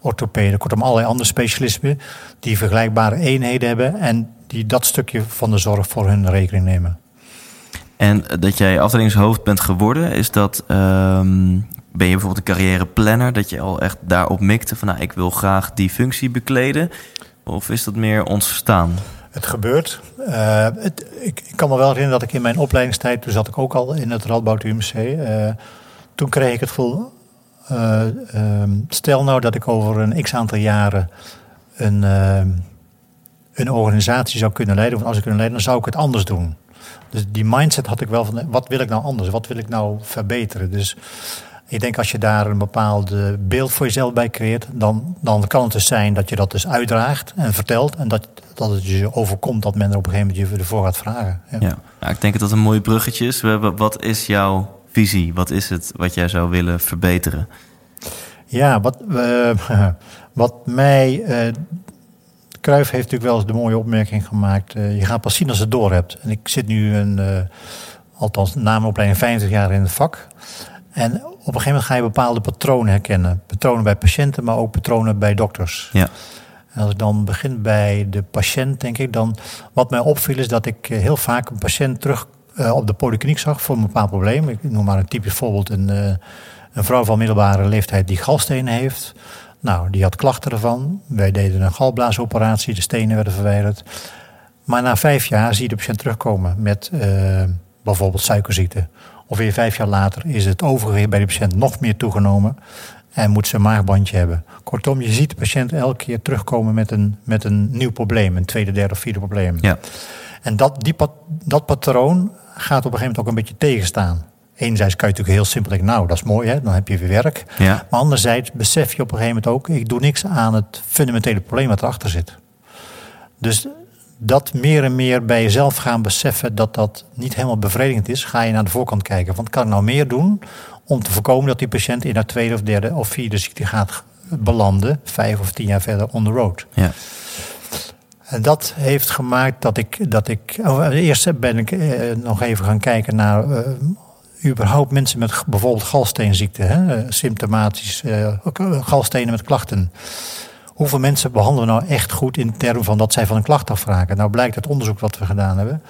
orthopeden. Kortom, allerlei andere specialismen die vergelijkbare eenheden hebben en die dat stukje van de zorg voor hun rekening nemen. En dat jij afdelingshoofd bent geworden, is dat. ehm, ben je bijvoorbeeld een carrièreplanner, dat je al echt daarop mikte van nou, ik wil graag die functie bekleden? Of is dat meer ontstaan? Het gebeurt. Eh, het, ik, ik kan me wel herinneren dat ik in mijn opleidingstijd, toen zat ik ook al in het Radboud UMC. eh, toen kreeg ik het gevoel, eh, ehm, stel nou dat ik over een x aantal jaren een, ehm, een organisatie zou kunnen leiden, of als ik kunnen leiden, dan zou ik het anders doen. Dus die mindset had ik wel van, wat wil ik nou anders? Wat wil ik nou verbeteren? Dus ik denk als je daar een bepaald eh, beeld voor jezelf bij creëert, dan, dan kan het dus zijn dat je dat dus uitdraagt en vertelt. En dat, dat het je overkomt dat men er op een gegeven moment je ervoor gaat vragen. Ja. Ja, nou, ik denk dat dat een mooi bruggetje is. We hebben, wat is jouw visie? Wat is het wat jij zou willen verbeteren? Ja, wat, eh, wat mij. eh Cruijff heeft natuurlijk wel eens de mooie opmerking gemaakt. eh, je gaat pas zien als je het door hebt. En ik zit nu een, eh, althans na mijn opleiding 50 jaar in het vak. En op een gegeven moment ga je bepaalde patronen herkennen. Patronen bij patiënten, maar ook patronen bij dokters. Ja. En als ik dan begin bij de patiënt, denk ik dan... Wat mij opviel is dat ik eh, heel vaak een patiënt terug uh, op de polykliniek zag voor een bepaald probleem. Ik noem maar een typisch voorbeeld. Een, een vrouw van middelbare leeftijd die galstenen heeft. Nou, die had klachten ervan. Wij deden een galblaasoperatie, de stenen werden verwijderd. Maar na vijf jaar zie je de patiënt terugkomen met uh, bijvoorbeeld suikerziekte. Of weer vijf jaar later is het overgewicht bij de patiënt nog meer toegenomen en moet ze een maagbandje hebben. Kortom, je ziet de patiënt elke keer terugkomen met een, met een nieuw probleem, een tweede, derde of vierde probleem. Ja. En dat, die, dat patroon gaat op een gegeven moment ook een beetje tegenstaan. Enerzijds kan je natuurlijk heel simpel denken, nou dat is mooi, hè, dan heb je weer werk. Ja. Maar anderzijds besef je op een gegeven moment ook, ik doe niks aan het fundamentele probleem wat erachter zit. Dus dat meer en meer bij jezelf gaan beseffen dat dat niet helemaal bevredigend is, ga je naar de voorkant kijken. Want kan ik nou meer doen om te voorkomen dat die patiënt in haar tweede of derde of vierde ziekte gaat belanden, vijf of tien jaar verder on the road. Ja. En dat heeft gemaakt dat ik, dat ik oh, eerst ben ik eh, nog even gaan kijken naar uh, überhaupt mensen met bijvoorbeeld galsteenziekte, hè, symptomatisch, uh, galstenen met klachten. Hoeveel mensen behandelen we nou echt goed in termen van dat zij van een klacht afraken? Nou blijkt uit onderzoek wat we gedaan hebben,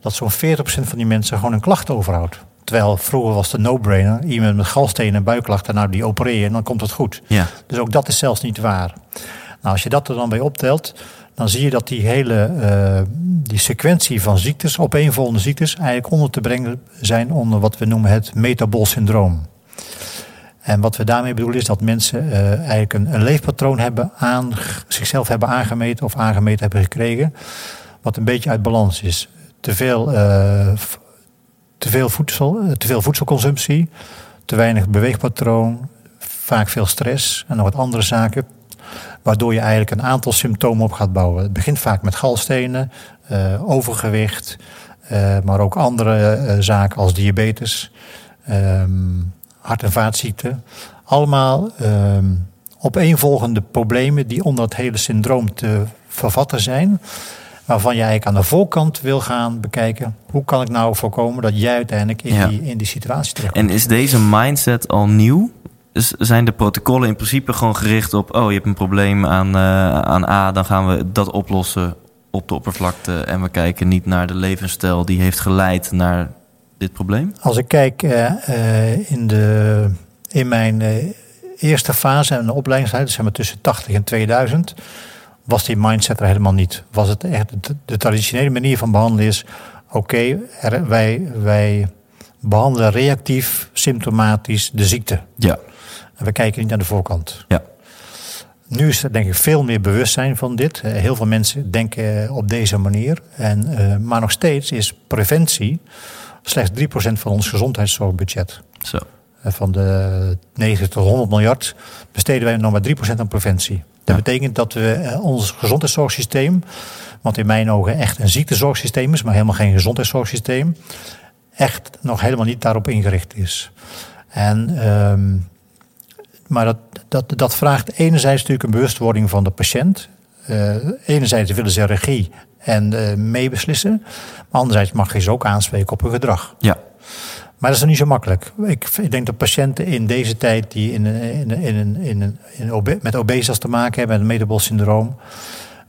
dat zo'n 40% van die mensen gewoon een klacht overhoudt. Terwijl vroeger was de no-brainer, iemand met galstenen en buikklachten, nou die opereer je en dan komt het goed. Ja. Dus ook dat is zelfs niet waar. Nou, als je dat er dan bij optelt, dan zie je dat die hele uh, die sequentie van ziektes, opeenvolgende ziektes, eigenlijk onder te brengen zijn onder wat we noemen het metabol syndroom. En wat we daarmee bedoelen is dat mensen uh, eigenlijk een, leefpatroon hebben aan, zichzelf hebben aangemeten of aangemeten hebben gekregen, wat een beetje uit balans is. Te veel, uh, te veel, voedsel, te veel voedselconsumptie, te weinig beweegpatroon, vaak veel stress en nog wat andere zaken. Waardoor je eigenlijk een aantal symptomen op gaat bouwen. Het begint vaak met galstenen, uh, overgewicht, uh, maar ook andere uh, zaken als diabetes, um, hart- en vaatziekten. Allemaal um, opeenvolgende problemen die onder het hele syndroom te vervatten zijn. Waarvan je eigenlijk aan de voorkant wil gaan bekijken. Hoe kan ik nou voorkomen dat jij uiteindelijk in, Ja. die, in die situatie terechtkomt. En is deze mindset al nieuw? Zijn de protocollen in principe gewoon gericht op... oh, je hebt een probleem aan, eh, aan A, dan gaan we dat oplossen op de oppervlakte... en we kijken niet naar de levensstijl die heeft geleid naar dit probleem? Als ik kijk uh, uh, in, de, in mijn uh, eerste fase en de opleidingstijd, zeg maar tussen 80 en 2000, was die mindset er helemaal niet. Was het echt de, de traditionele manier van behandelen is: oké, okay, wij, wij behandelen reactief, symptomatisch de ziekte. Ja. We kijken niet naar de voorkant. Ja. Nu is er denk ik veel meer bewustzijn van dit. Heel veel mensen denken op deze manier. En, uh, maar nog steeds is preventie slechts 3% van ons gezondheidszorgbudget. Zo. Van de 90 tot 100 miljard besteden wij nog maar 3% aan preventie. Dat ja. betekent dat we ons gezondheidszorgsysteem, wat in mijn ogen echt een ziektezorgsysteem is, maar helemaal geen gezondheidszorgsysteem, echt nog helemaal niet daarop ingericht is. En, um, maar dat, dat, dat vraagt enerzijds natuurlijk een bewustwording van de patiënt. Uh, enerzijds willen ze regie en uh, meebeslissen. Maar anderzijds mag je ze ook aanspreken op hun gedrag. Ja. Maar dat is niet zo makkelijk. Ik, ik, denk dat patiënten in deze tijd die in, in, in, in, in obe met obesitas te maken hebben, met een metabol syndroom,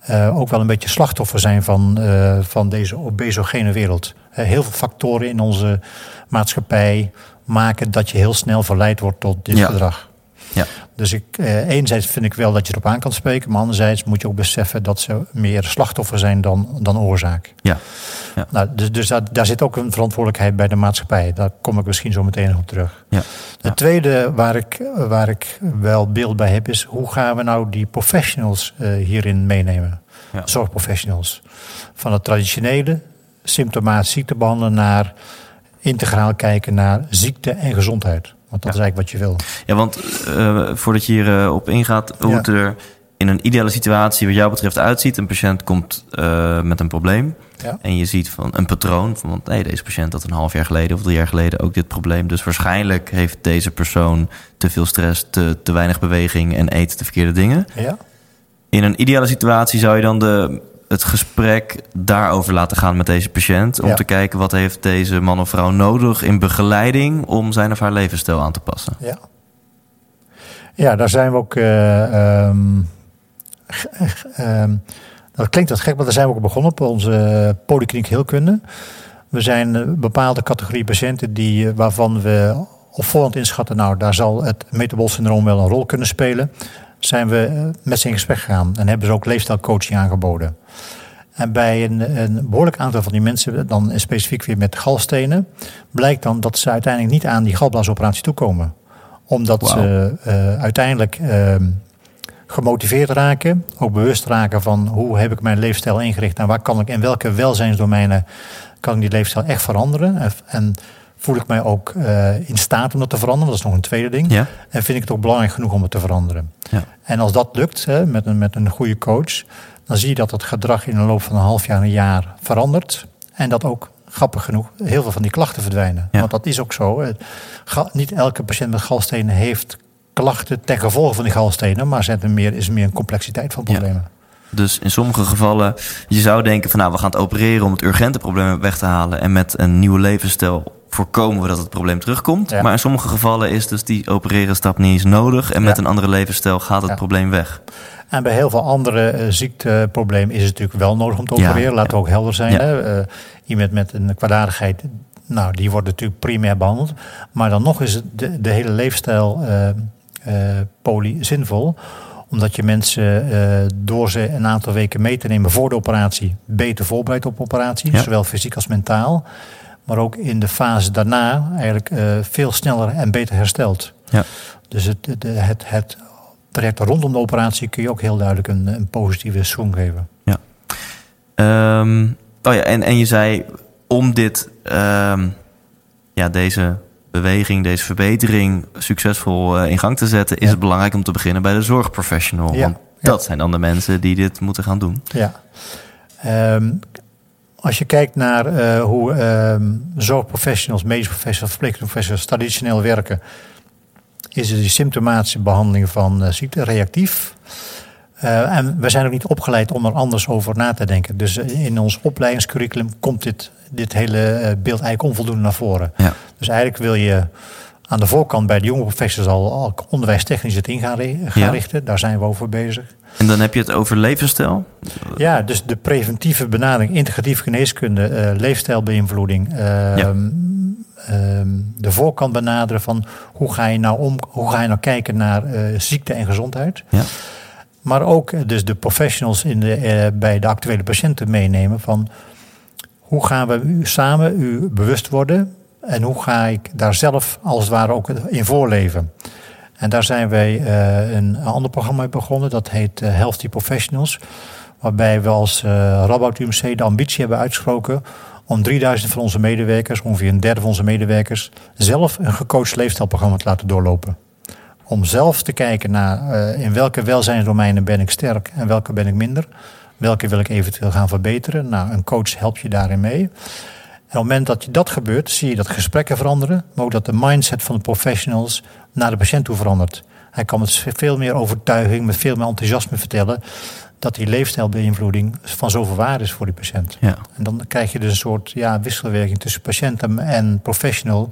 uh, ook wel een beetje slachtoffer zijn van, uh, van deze obesogene wereld. Uh, heel veel factoren in onze maatschappij maken dat je heel snel verleid wordt tot dit ja. gedrag. Ja. Dus ik, eh, enerzijds vind ik wel dat je erop aan kan spreken, maar anderzijds moet je ook beseffen dat ze meer slachtoffer zijn dan, dan oorzaak. Ja. ja. Nou, dus dus daar, daar zit ook een verantwoordelijkheid bij de maatschappij. Daar kom ik misschien zo meteen nog op terug. Ja. De tweede waar ik, waar ik wel beeld bij heb is hoe gaan we nou die professionals uh, hierin meenemen? Ja. Zorgprofessionals. Van het traditionele symptomatisch ziekte behandelen naar integraal kijken naar ziekte en gezondheid. Want dat Ja. is eigenlijk wat je wil. Ja, want uh, voordat je hierop uh, op ingaat, hoe Ja. het er in een ideale situatie wat jou betreft uitziet. Een patiënt komt uh, met een probleem Ja. en je ziet van een patroon. Van, want nee, deze patiënt had een half jaar geleden of drie jaar geleden ook dit probleem. Dus waarschijnlijk heeft deze persoon te veel stress, te, te weinig beweging en eet de verkeerde dingen. Ja? In een ideale situatie zou je dan de het gesprek daarover laten gaan met deze patiënt. Om Ja. te kijken wat heeft deze man of vrouw nodig in begeleiding om zijn of haar levensstijl aan te passen. Ja. Ja, daar zijn we ook. eh, ehm, dat klinkt wat gek, maar daar zijn we ook begonnen op onze polykliniek heelkunde. We zijn een bepaalde categorie patiënten die, eh, waarvan we op voorhand inschatten, nou, daar zal het metabol syndroom wel een rol kunnen spelen. Zijn we eh, met ze in gesprek gegaan en hebben ze ook leefstijlcoaching aangeboden. En bij een, een behoorlijk aantal van die mensen, dan specifiek weer met galstenen, blijkt dan dat ze uiteindelijk niet aan die galblaasoperatie toekomen. Omdat ze eh, uiteindelijk ehm, gemotiveerd raken, ook bewust raken van hoe heb ik mijn leefstijl ingericht en waar kan ik in welke welzijnsdomeinen kan ik die leefstijl echt veranderen. En, en voel ik mij ook eh, in staat om dat te veranderen, dat is nog een tweede ding. Ja? En vind ik het ook belangrijk genoeg om het te veranderen. Ja. En als dat lukt hè, met, een, met een goede coach, dan zie je dat het gedrag in de loop van een half jaar, een jaar verandert. En dat ook, grappig genoeg, heel veel van die klachten verdwijnen. Ja. Want dat is ook zo. hè. Niet elke patiënt met galstenen heeft klachten ten gevolge van die galstenen, maar zet er meer, is er meer een complexiteit van problemen. Dus in sommige gevallen, je zou denken van nou, we gaan het opereren om het urgente probleem weg te halen. En met een nieuwe levensstijl voorkomen we dat het probleem terugkomt. Ja. Maar in sommige gevallen is dus die opereren stap niet eens nodig. En met Ja. een andere levensstijl gaat het Ja. probleem weg. En bij heel veel andere eh, ziekteproblemen is het natuurlijk wel nodig om te opereren. Laten we ook helder zijn. Hè? Eh, iemand met een kwaadaardigheid, nou, die wordt natuurlijk primair behandeld. Maar dan nog is het de, de hele leefstijl eh, eh, poly zinvol omdat je mensen door ze een aantal weken mee te nemen voor de operatie beter voorbereidt op operatie, Ja. zowel fysiek als mentaal. Maar ook in de fase daarna eigenlijk eh, veel sneller en beter herstelt. Ja. Dus het, het, het, het traject rondom de operatie kun je ook heel duidelijk een, een positieve swing geven. Ehm, oh ja, en, en je zei om dit, ehm, ja, deze beweging, deze verbetering succesvol eh, in gang te zetten, is Ja. het belangrijk om te beginnen bij de zorgprofessional. Ja, Want ja. dat zijn dan de mensen die dit moeten gaan doen. Ja. Ehm, als je kijkt naar eh, hoe ehm, zorgprofessionals, medische professionals, verpleegkundige professionals traditioneel werken, is het die symptomatische behandeling van eh, ziekte reactief. Eh, en we zijn ook niet opgeleid om er anders over na te denken. Dus in ons opleidingscurriculum komt dit, dit hele beeld eigenlijk onvoldoende naar voren. Ja. Dus eigenlijk wil je aan de voorkant bij de jonge professionals al, al onderwijstechnisch het in gaan, gaan Ja. richten. Daar zijn we over bezig. En dan heb je het over levensstijl. Ja, dus de preventieve benadering, integratieve geneeskunde, eh, leefstijlbeïnvloeding. ehm, ehm, de voorkant benaderen van hoe ga je nou om, hoe ga je nou kijken naar eh, ziekte en gezondheid. Ja. Maar ook eh, dus de professionals in de, bij de actuele patiënten meenemen van hoe gaan we u samen u bewust worden en hoe ga ik daar zelf als het ware ook in voorleven. En daar zijn wij eh, een ander programma mee begonnen, dat heet eh, Healthy Professionals. Waarbij we als eh Rabout UMC de ambitie hebben uitgesproken om 3000 van onze medewerkers, ongeveer een derde van onze medewerkers, zelf een gecoacht leefstijlprogramma te laten doorlopen. Om zelf te kijken naar in welke welzijnsdomeinen ben ik sterk en welke ben ik minder. Welke wil ik eventueel gaan verbeteren. Nou, een coach helpt je daarin mee. En op het moment dat je dat gebeurt, zie je dat gesprekken veranderen. Maar ook dat de mindset van de professionals naar de patiënt toe verandert. Hij kan met veel meer overtuiging, met veel meer enthousiasme vertellen dat die leefstijlbeïnvloeding van zoveel waarde is voor die patiënt. Ja. En dan krijg je dus een soort ja, wisselwerking tussen patiënt en- professional.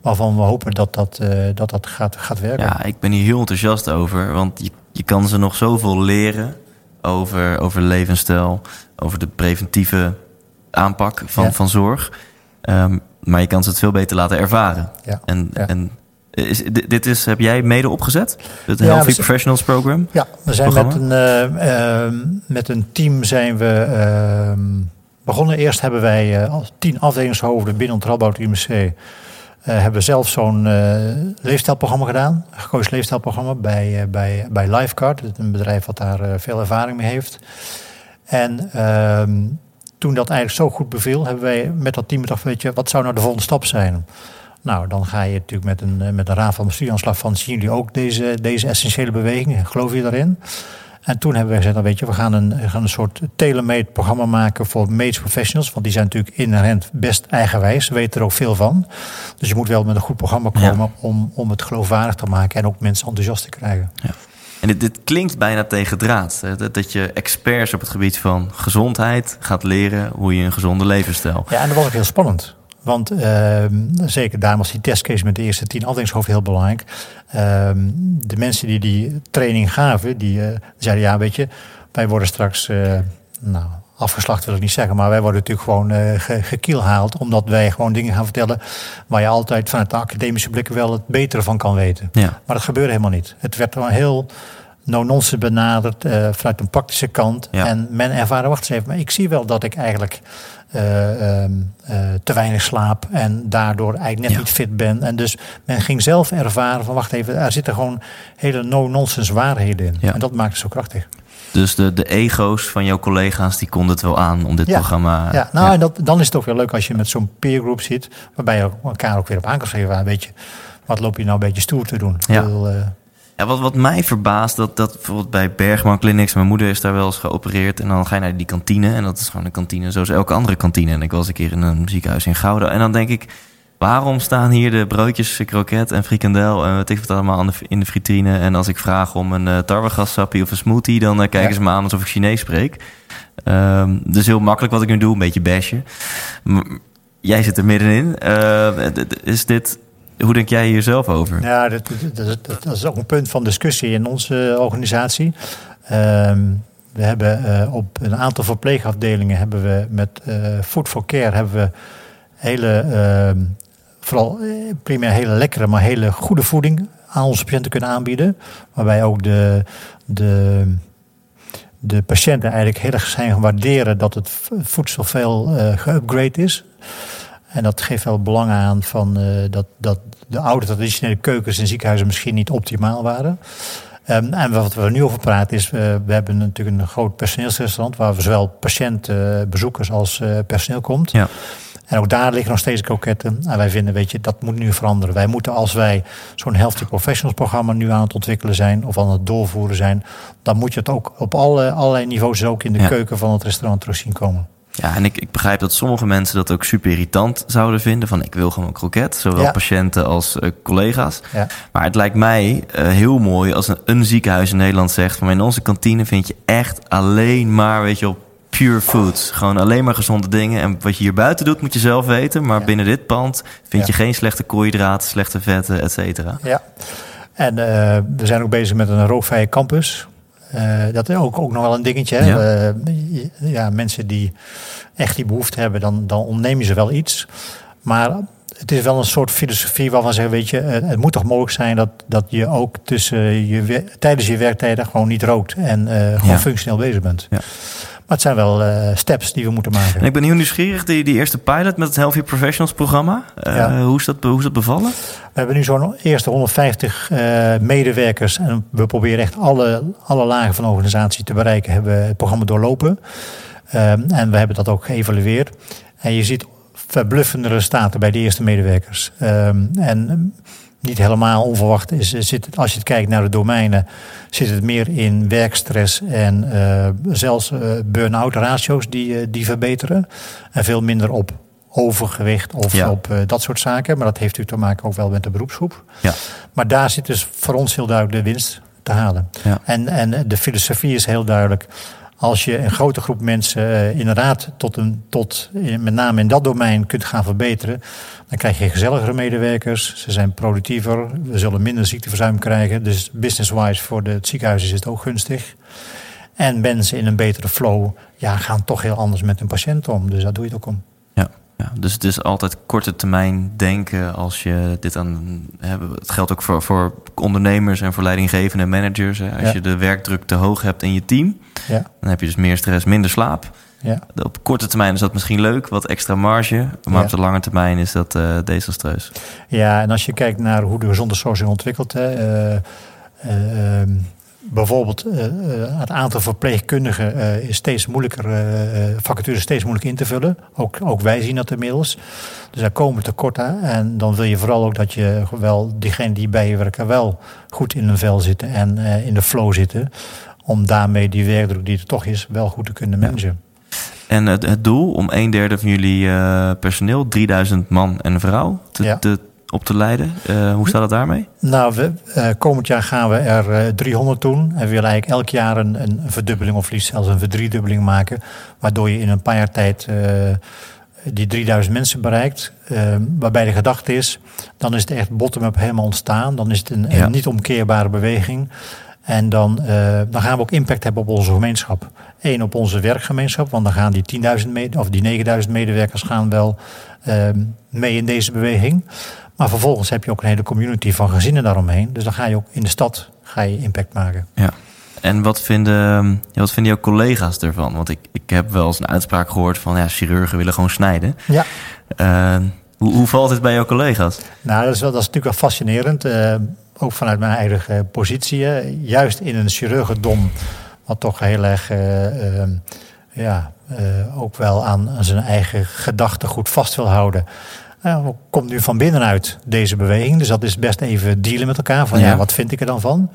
Waarvan we hopen dat dat, eh, dat, dat gaat, gaat werken. Ja, ik ben hier heel enthousiast over. Want je, je kan ze nog zoveel leren over, over levensstijl, over de preventieve aanpak van, Ja. van zorg. Ehm, maar je kan ze het veel beter laten ervaren. Ja. En, Ja. en is, dit, is, heb jij mede opgezet? Het Ja, Healthy we Professionals Program? Ja, we zijn met een, eh, ehm, met een team zijn we ehm, begonnen. Eerst hebben wij eh, als tien afdelingshoofden binnen het Radboud UMC... eh, hebben zelf zo'n eh, leefstijlprogramma gedaan. Een gekozen leefstijlprogramma bij, eh, bij, bij is Een bedrijf wat daar eh, veel ervaring mee heeft. En ehm, toen dat eigenlijk zo goed beviel... hebben wij met dat team gedacht... Weet je, wat zou nou de volgende stap zijn? Nou, dan ga je natuurlijk met een, eh, met een raad van bestuur aan de slag van... zien jullie ook deze, deze essentiële beweging? Geloof je daarin? En toen hebben we gezegd, nou weet je, we gaan een, we gaan een soort tailor-made programma maken voor medisch professionals. Want die zijn natuurlijk inherent best eigenwijs, weten er ook veel van. Dus je moet wel met een goed programma Ja. komen om, om het geloofwaardig te maken en ook mensen enthousiast te krijgen. En En dit, dit klinkt bijna tegen draad. Dat, dat je experts op het gebied van gezondheid gaat leren hoe je een gezonde levensstijl. Ja, en dat was ook heel spannend. Want ehm, zeker daarom was die testcase met de eerste tien afdelingshoofden heel belangrijk. Ehm, de mensen die die training gaven, die eh, zeiden ja, weet je, wij worden straks, eh, nou, afgeslacht wil ik niet zeggen, maar wij worden natuurlijk gewoon eh ge- gekielhaald. Omdat wij gewoon dingen gaan vertellen waar je altijd vanuit de academische blik wel het betere van kan weten. Ja. Maar dat gebeurde helemaal niet. Het werd gewoon heel no-nonsense benaderd eh, vanuit een praktische kant. Ja. En men ervaren, wacht eens even, maar ik zie wel dat ik eigenlijk eh, ehm, eh, te weinig slaap en daardoor eigenlijk net Ja. niet fit ben. En dus men ging zelf ervaren van, wacht even, er zitten gewoon hele no-nonsense waarheden in. Ja. En dat maakt het zo krachtig. Dus de, de ego's van jouw collega's die konden het wel aan om dit Ja. programma. ja, nou, En dat, dan is het ook weer leuk als je met zo'n peergroep zit, waarbij je elkaar ook weer op aan kan schrijven. Weet je, wat loop je nou een beetje stoer te doen? Ja. Ik bedoel, Ja, wat, wat mij verbaast, dat, dat bijvoorbeeld bij Bergman Clinics, mijn moeder is daar wel eens geopereerd. En dan ga je naar die kantine. En dat is gewoon een kantine zoals elke andere kantine. En ik was een keer in een ziekenhuis in Gouda. En dan denk ik, waarom staan hier de broodjes, kroket en frikandel en wat ik wat allemaal de, in de vitrine. En als ik vraag om een uh, of een smoothie, dan eh, kijken Ja. ze me aan alsof ik Chinees spreek. Ehm, dus heel makkelijk wat ik nu doe, een beetje bashen. Jij zit er middenin. Eh, d- is dit, hoe denk jij hier zelf over? Ja, dat, dat, is ook een punt van discussie in onze organisatie. Ehm, we hebben eh, op een aantal verpleegafdelingen hebben we met eh, Food for Care hebben we hele, ehm, vooral eh, primair hele lekkere, maar hele goede voeding aan onze patiënten kunnen aanbieden. Waarbij ook de, de, de patiënten eigenlijk heel erg zijn gaan waarderen dat het voedsel veel geupgrade is. En dat geeft wel belang aan van, eh, dat, dat de oude traditionele keukens in ziekenhuizen misschien niet optimaal waren. Ehm, en wat we nu over praten is, eh, we hebben natuurlijk een groot personeelsrestaurant waar we zowel patiënten, eh, bezoekers als personeel komt. Ja. En ook daar liggen nog steeds kroketten. En wij vinden, weet je, dat moet nu veranderen. Wij moeten als wij zo'n Healthy Professionals programma nu aan het ontwikkelen zijn of aan het doorvoeren zijn, dan moet je het ook op alle, allerlei niveaus ook in de Ja. keuken van het restaurant terug zien komen. Ja, en ik, ik begrijp dat sommige mensen dat ook super irritant zouden vinden. Van ik wil gewoon een kroket, zowel Ja. patiënten als eh, collega's. Ja. Maar het lijkt mij eh, heel mooi als een, een ziekenhuis in Nederland zegt... van in onze kantine vind je echt alleen maar, weet je op pure foods. Gewoon alleen maar gezonde dingen. En wat je hier buiten doet, moet je zelf weten. Maar Ja. binnen dit pand vind je geen slechte koolhydraten, slechte vetten, et cetera. Ja, en eh, we zijn ook bezig met een rookvrije campus. Eh, dat is ook, ook nog wel een dingetje. Hè? Ja. Ja, mensen die echt die behoefte hebben, dan, dan ontneem je ze wel iets. Maar het is wel een soort filosofie waarvan ze zeggen, weet je, het moet toch mogelijk zijn dat, dat je ook tussen je, tijdens je werktijden gewoon niet rookt en eh, gewoon Ja. functioneel bezig bent. Ja. Maar het zijn wel eh, steps die we moeten maken. En ik ben heel nieuwsgierig, die, die eerste pilot met het Healthy Professionals programma. Eh, Ja. hoe, is dat, hoe is dat bevallen? We hebben nu zo'n eerste 150 eh, medewerkers. En we proberen echt alle, alle lagen van de organisatie te bereiken. Hebben we het programma doorlopen. Ehm, en we hebben dat ook geëvalueerd. En je ziet verbluffende resultaten bij de eerste medewerkers. Ehm, en niet helemaal onverwacht is, zit het, als je het kijkt naar de domeinen, zit het meer in werkstress en eh, zelfs eh, burn-out ratio's die, eh, die verbeteren. En veel minder op overgewicht of Ja. op eh, dat soort zaken. Maar dat heeft u te maken ook wel met de beroepsgroep. Ja. Maar daar zit dus voor ons heel duidelijk de winst te halen. Ja. En, en de filosofie is heel duidelijk. Als je een grote groep mensen eh, inderdaad tot een, tot, met name in dat domein kunt gaan verbeteren, dan krijg je gezelligere medewerkers. Ze zijn productiever. We zullen minder ziekteverzuim krijgen. Dus business-wise voor het ziekenhuis is het ook gunstig. En mensen in een betere flow ja, gaan toch heel anders met hun patiënt om. Dus daar doe je het ook om. Ja, dus het is altijd korte termijn denken als je dit aan. Het geldt ook voor, voor ondernemers en voor leidinggevende en managers. Hè. Als Ja. je de werkdruk te hoog hebt in je team, Ja, dan heb je dus meer stress, minder slaap. ja. Op korte termijn is dat misschien leuk, wat extra marge. Maar op de lange termijn is dat eh desastreus. Ja, en als je kijkt naar hoe de gezonde zich ontwikkelt. Hè, eh, eh, ehm, bijvoorbeeld eh, het aantal verpleegkundigen eh, is steeds moeilijker, vacatures steeds moeilijker in te vullen. Ook, ook wij zien dat inmiddels. Dus daar komen tekorten. En dan wil je vooral ook dat je wel diegenen die bij je werken wel goed in hun vel zitten en in de flow zitten. Om daarmee die werkdruk die er toch is, wel goed te kunnen managen. En het, het doel om een derde van jullie personeel, 3000 man en vrouw, te, Ja. te op te leiden. Uh, hoe staat het daarmee? Nou, we, uh, komend jaar gaan we er uh, 300 doen. En we willen eigenlijk elk jaar een, een verdubbeling of liefst zelfs een verdriedubbeling maken. Waardoor je in een paar jaar tijd die 3000 mensen bereikt. waarbij de gedachte is, dan is het echt bottom-up helemaal ontstaan. Dan is het een, ja. een niet omkeerbare beweging. En dan, uh, dan gaan we ook impact hebben op onze gemeenschap. Eén, op onze werkgemeenschap, want dan gaan die 10.000 of die 9.000 medewerkers gaan wel uh, mee in deze beweging. Maar vervolgens heb je ook een hele community van gezinnen daaromheen. Dus dan ga je ook in de stad ga je impact maken. Ja. En wat vinden, wat vinden jouw collega's ervan? Want ik, ik heb wel eens een uitspraak gehoord van ja, chirurgen willen gewoon snijden. Ja. Uh, hoe, hoe valt het bij jouw collega's? Nou, dat is, wel, dat is natuurlijk wel fascinerend. Uh, ook vanuit mijn eigen positie. Juist in een chirurgendom, wat toch heel erg, uh, uh, ja, ook wel aan, aan, zijn eigen gedachten goed vast wil houden. Komt nu van binnenuit deze beweging. Dus dat is best even dealen met elkaar. Van ja, ja wat vind ik er dan van?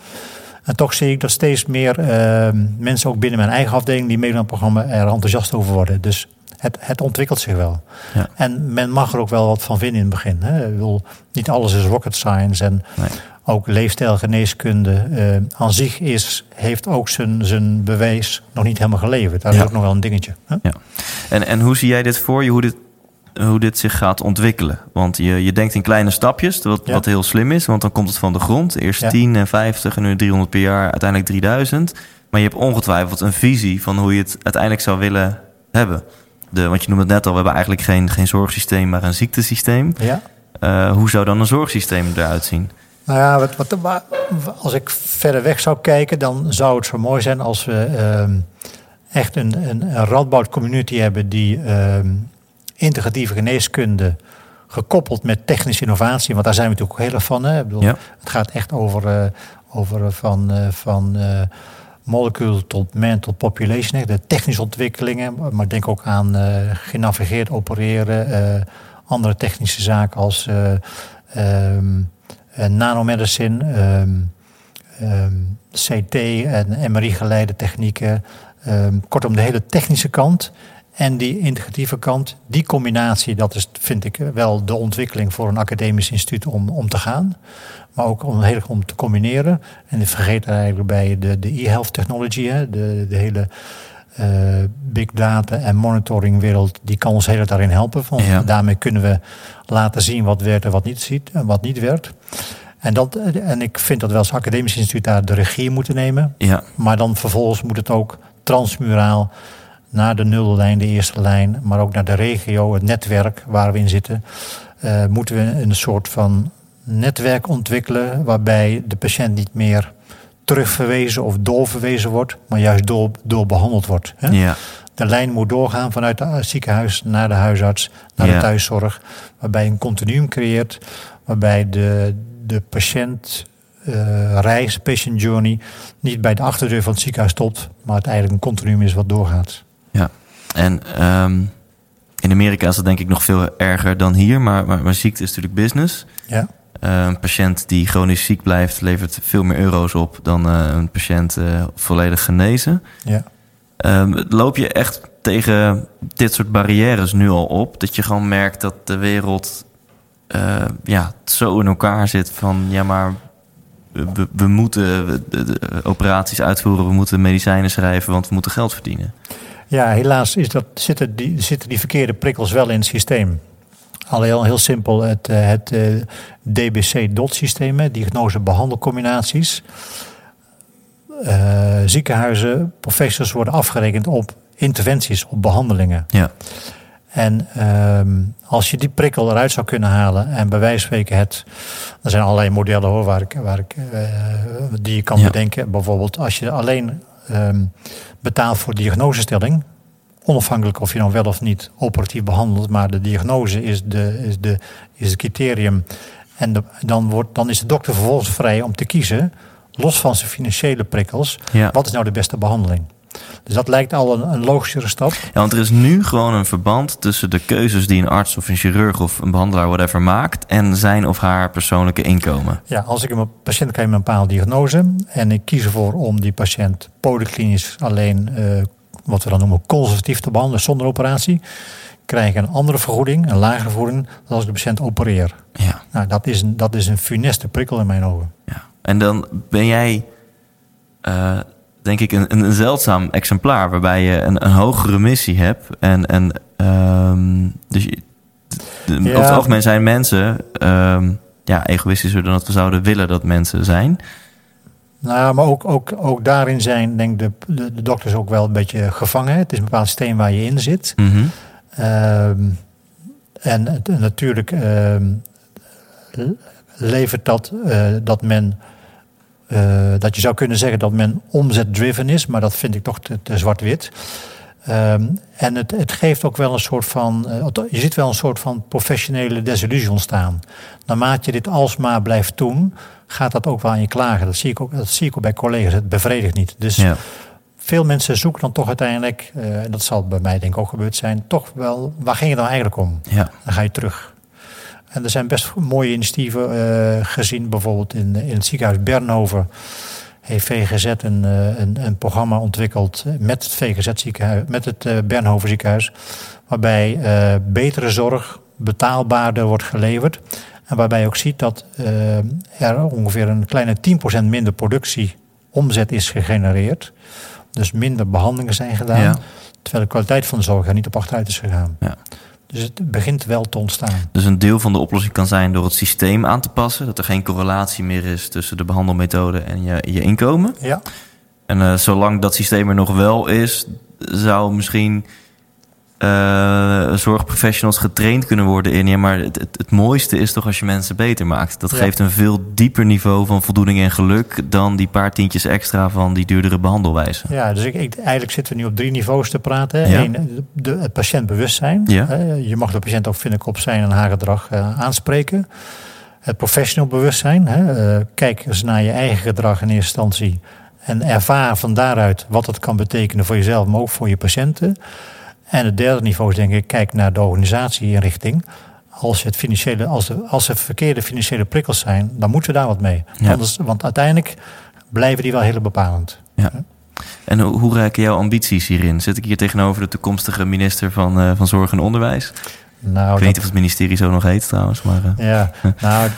En toch zie ik dat steeds meer mensen, ook binnen mijn eigen afdeling, die meedoen aan het programma, er enthousiast over worden. Dus het, het ontwikkelt zich wel. Ja. En men mag er ook wel wat van vinden in het begin. Hè. Ik bedoel, niet alles is rocket science. En nee ook leefstijlgeneeskunde uh, aan zich is, heeft ook zijn, zijn bewijs nog niet helemaal geleverd. Daar is ook nog wel een dingetje. Hè? Ja. En, en hoe zie jij dit voor je, hoe dit, hoe dit zich gaat ontwikkelen? Want je, je denkt in kleine stapjes, wat, ja. wat heel slim is, want dan komt het van de grond. Eerst ja. 10 en 50 en nu 300 per jaar, uiteindelijk 3000. Maar je hebt ongetwijfeld een visie van hoe je het uiteindelijk zou willen hebben. De, want je noemde het net al, we hebben eigenlijk geen, geen zorgsysteem, maar een ziektesysteem. Ja. Uh, hoe zou dan een zorgsysteem eruit zien? Nou ja, wat, wat, als ik verder weg zou kijken, dan zou het zo mooi zijn als we uh, echt een, een, een Radboud community hebben die uh, integratieve geneeskunde gekoppeld met technische innovatie, want daar zijn we natuurlijk ook heel erg van. Hè? Ik bedoel, ja. Het gaat echt over, uh, over van, van molecule tot man tot population, hè? de technische ontwikkelingen, maar denk ook aan genavigeerd opereren, andere technische zaken als. Um, uh, nanomedicine, um, um, CT en MRI-geleide technieken. Kortom, de hele technische kant en die integratieve kant. Die combinatie, dat is, vind ik wel de ontwikkeling voor een academisch instituut om, om te gaan. Maar ook om, heel, om te combineren. En ik vergeet eigenlijk bij de, de e-health technology, hè, de, de hele... Uh, big data en monitoring wereld, die kan ons heel daarin helpen. Want ja. daarmee kunnen we laten zien wat werkt en wat niet ziet en wat niet werkt. En, dat, en ik vind dat we als academisch instituut daar de regie moeten nemen. Ja. Maar dan vervolgens moet het ook transmuraal naar de nullijn, de eerste lijn, maar ook naar de regio, het netwerk waar we in zitten. Uh, moeten we een soort van netwerk ontwikkelen waarbij de patiënt niet meer terugverwezen of doorverwezen wordt, maar juist door, doorbehandeld wordt. Hè? Ja. De lijn moet doorgaan vanuit het ziekenhuis naar de huisarts, naar ja. de thuiszorg, waarbij je een continuum creëert, waarbij de, de patiënt uh, reis, patient journey, niet bij de achterdeur van het ziekenhuis stopt, maar het eigenlijk een continuum is wat doorgaat. En um, in Amerika is dat denk ik nog veel erger dan hier, maar, maar, maar ziekte is natuurlijk business. Ja. Uh, een patiënt die chronisch ziek blijft, levert veel meer euro's op dan uh, een patiënt volledig genezen. Ja. Um, loop je echt tegen dit soort barrières nu al op? Dat je gewoon merkt dat de wereld ja, zo in elkaar zit van ja, maar we, we moeten de, de operaties uitvoeren, we moeten medicijnen schrijven, want we moeten geld verdienen. Ja, helaas is dat, zitten, die, zitten die verkeerde prikkels wel in het systeem. Al heel, heel simpel, het, eh, het eh, DBC-DOT-systeem, diagnose-behandelcombinaties. Uh, ziekenhuizen, professors worden afgerekend op interventies, op behandelingen. Ja. En um, als je die prikkel eruit zou kunnen halen en bij wijze van spreken het. Er zijn allerlei modellen hoor, waar ik, waar ik, uh, die je kan ja. bedenken. Bijvoorbeeld als je alleen um, betaalt voor diagnosestelling. Onafhankelijk of je dan wel of niet operatief behandelt, maar de diagnose is, de, is, de, is het criterium. En de, dan, wordt, dan is de dokter vervolgens vrij om te kiezen, los van zijn financiële prikkels, ja. wat is nou de beste behandeling. Dus dat lijkt al een, een logischere stap. Ja, want er is nu gewoon een verband tussen de keuzes die een arts of een chirurg of een behandelaar, whatever, maakt en zijn of haar persoonlijke inkomen. Ja, als ik een patiënt krijg met een bepaalde diagnose en ik kies ervoor om die patiënt polyklinisch alleen, uh, wat we dan noemen, conservatief te behandelen zonder operatie, krijg ik een andere vergoeding, een lagere vergoeding, dan als ik de patiënt opereer. Ja. Nou, dat is een, dat is een funeste prikkel in mijn ogen. Ja. En dan ben jij, eh, denk ik, een, een zeldzaam exemplaar waarbij je een, een hogere missie hebt. En, en ehm, dus je, de, Ja. over het algemeen zijn mensen ehm, ja, egoïstischer dan dat we zouden willen dat mensen zijn. Nou, maar ook, ook, ook daarin zijn, denk ik, de, de, de dokters ook wel een beetje gevangen. Het is een bepaald systeem waar je in zit. Mhm. Ehm, en het- natuurlijk le- levert dat eh, dat men. Eh, dat je zou kunnen zeggen dat men omzetdriven is, maar dat vind ik toch te, te zwart-wit. Ehm, en het, het geeft ook wel een soort van. eh, je ziet wel een soort van professionele desillusie ontstaan. Naarmate je dit alsmaar blijft doen, gaat dat ook wel aan je klagen. Dat zie ik ook, dat zie ik ook bij collega's. Het bevredigt niet. Dus Ja. veel mensen zoeken dan toch uiteindelijk, eh, en dat zal bij mij denk ik ook gebeurd zijn, toch wel, waar ging het nou eigenlijk om? Ja. Dan ga je terug. En er zijn best mooie initiatieven eh, gezien, bijvoorbeeld in, in het ziekenhuis Bernhoven heeft VGZ een, eh, een, een programma ontwikkeld met het VGZ ziekenhuis, met het eh, Bernhoven ziekenhuis, waarbij eh, betere zorg betaalbaarder wordt geleverd. En waarbij je ook ziet dat eh, er ongeveer een kleine 10% minder productie omzet is gegenereerd. Dus minder behandelingen zijn gedaan. Ja. Terwijl de kwaliteit van de zorg er niet op achteruit is gegaan. Ja. Dus het begint wel te ontstaan. Dus een deel van de oplossing kan zijn door het systeem aan te passen. Dat er geen correlatie meer is tussen de behandelmethode en je, je inkomen. Ja, En eh, zolang dat systeem er nog wel is, zou misschien eh, zorgprofessionals getraind kunnen worden in. Ja, maar het, het, het mooiste is toch als je mensen beter maakt. Dat Ja. geeft een veel dieper niveau van voldoening en geluk dan die paar tientjes extra van die duurdere behandelwijze. ja dus ik, ik, eigenlijk zitten we nu op drie niveaus te praten. Ja. Eén, de, het patiëntbewustzijn. Ja. Hè, je mag de patiënt ook, vind ik, op zijn en haar gedrag eh, aanspreken. Het professional bewustzijn. Hè, eh, kijk eens naar je eigen gedrag in eerste instantie. En ervaar van daaruit wat het kan betekenen voor jezelf, maar ook voor je patiënten. En het derde niveau is denk ik, kijk naar de organisatieinrichting. Als, het financiële, als, er, als er verkeerde financiële prikkels zijn, dan moeten we daar wat mee. Ja. Anders, want uiteindelijk blijven die wel heel bepalend. En hoe, hoe reiken jouw ambities hierin? Zit ik hier tegenover de toekomstige minister van, eh, van Zorg en Onderwijs? Nou, ik weet dat- niet of het ministerie zo nog heet trouwens. Maar, eh, Ja, nou,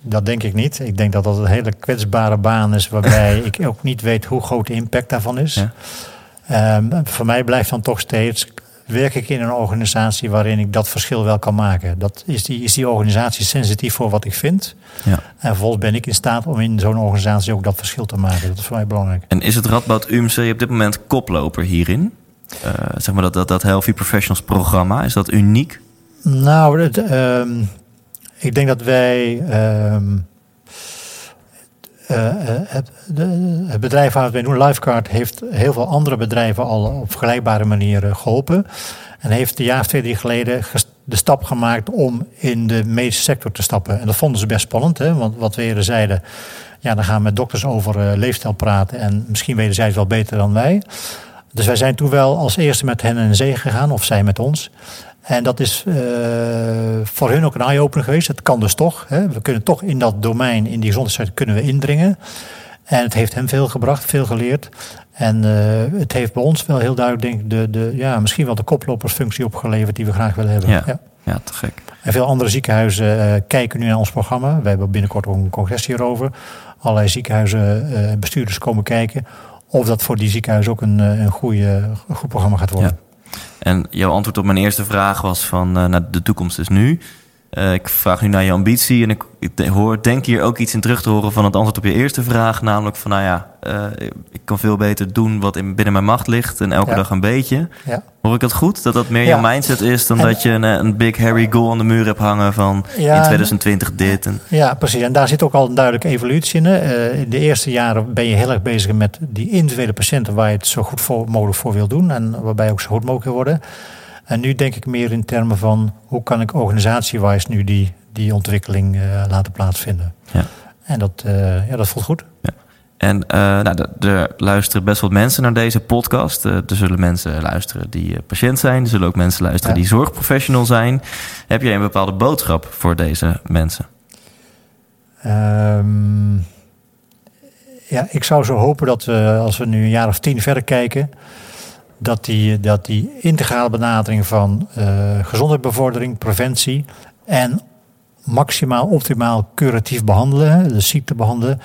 dat denk ik niet. Ik denk dat dat een hele kwetsbare baan is, waarbij ik ook niet weet hoe groot de impact daarvan is. Ja. Ehm, voor mij blijft dan toch steeds. Werk ik in een organisatie waarin ik dat verschil wel kan maken? Dat is, die, is die organisatie sensitief voor wat ik vind? ja. En vervolgens ben ik in staat om in zo'n organisatie ook dat verschil te maken. Dat is voor mij belangrijk. En is het Radboud UMC op dit moment koploper hierin? Eh, zeg maar dat, dat, dat Healthy Professionals programma, is dat uniek? Nou, het, ehm, ik denk dat wij. ehm, eh, eh, het, de- bedrijf waar we doen, Lifeguard, heeft heel veel andere bedrijven al op vergelijkbare manieren geholpen. En heeft een jaar of twee drie geleden de stap gemaakt om in de medische sector te stappen. En dat vonden ze best spannend, hè? want wat we eerder zeiden, ja, dan gaan we met dokters over eh, leefstijl praten en misschien weten zij het wel beter dan wij. Dus wij zijn toen wel als eerste met hen in zee gegaan, of zij met ons. En dat is eh, voor hun ook een eye-opener geweest. Het kan dus toch. Hè. We kunnen toch in dat domein, in die gezondheidszorg, kunnen we indringen. En het heeft hem veel gebracht, veel geleerd. En eh, het heeft bij ons wel heel duidelijk, denk ik, de, de, ja, misschien wel de koplopersfunctie opgeleverd die we graag willen hebben. Ja. Ja. Ja, te gek. En veel andere ziekenhuizen eh, kijken nu naar ons programma. We hebben binnenkort ook een congres hierover. Allerlei ziekenhuizen eh, bestuurders komen kijken. Of dat voor die ziekenhuizen ook een, een, goede, een goed programma gaat worden. En jouw antwoord op mijn eerste vraag was van, eh, nou, de toekomst is nu. Eh, ik vraag nu naar je ambitie en ik, hoor, denk hier ook iets in terug te horen van het antwoord op je eerste vraag. Namelijk van, nou ja, eh, ik kan veel beter doen wat in, binnen mijn macht ligt en elke Ja. dag een beetje. Ja. Hoor ik dat goed? Dat dat meer Ja. jouw mindset is dan En- dat je een, eh, een big hairy goal aan de muur hebt hangen van in 2020 dit. En, Ja, precies. En daar zit ook al een duidelijke evolutie in. in de eerste jaren ben je heel erg bezig met die individuele patiënten waar je het zo goed voor, mogelijk voor wil doen. En waarbij ook zo goed mogelijk wil worden. En nu denk ik meer in termen van hoe kan ik organisatiewijs nu die, die ontwikkeling eh, laten plaatsvinden. Ja. En dat, eh, ja, dat voelt goed. En eh, nou, er luisteren best wat mensen naar deze podcast. Er zullen mensen luisteren die patiënt zijn. Er zullen ook mensen luisteren Ja. die zorgprofessional zijn. Heb jij een bepaalde boodschap voor deze mensen? Ehm, ja, ik zou zo hopen dat we, als we nu een jaar of tien verder kijken, dat die, dat die integrale benadering van uh, gezondheidsbevordering, preventie en maximaal optimaal curatief behandelen, de ziekte behandelen,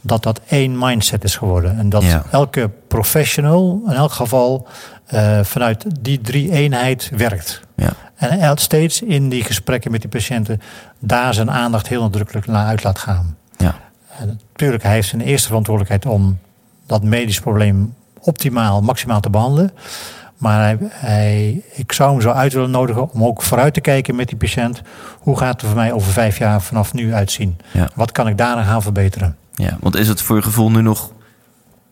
dat dat één mindset is geworden. En dat elke professional in elk geval uh, vanuit die drie eenheid werkt. Ja. En steeds in die gesprekken met die patiënten daar zijn aandacht heel nadrukkelijk naar uit laat gaan. Ja. En natuurlijk, hij heeft zijn eerste verantwoordelijkheid om dat medisch probleem optimaal, maximaal te behandelen. Maar hij, hij, ik zou hem zo uit willen nodigen om ook vooruit te kijken met die patiënt. Hoe gaat het voor mij over vijf jaar vanaf nu uitzien? Ja. Wat kan ik daarin gaan verbeteren? Ja, want is het voor je gevoel nu nog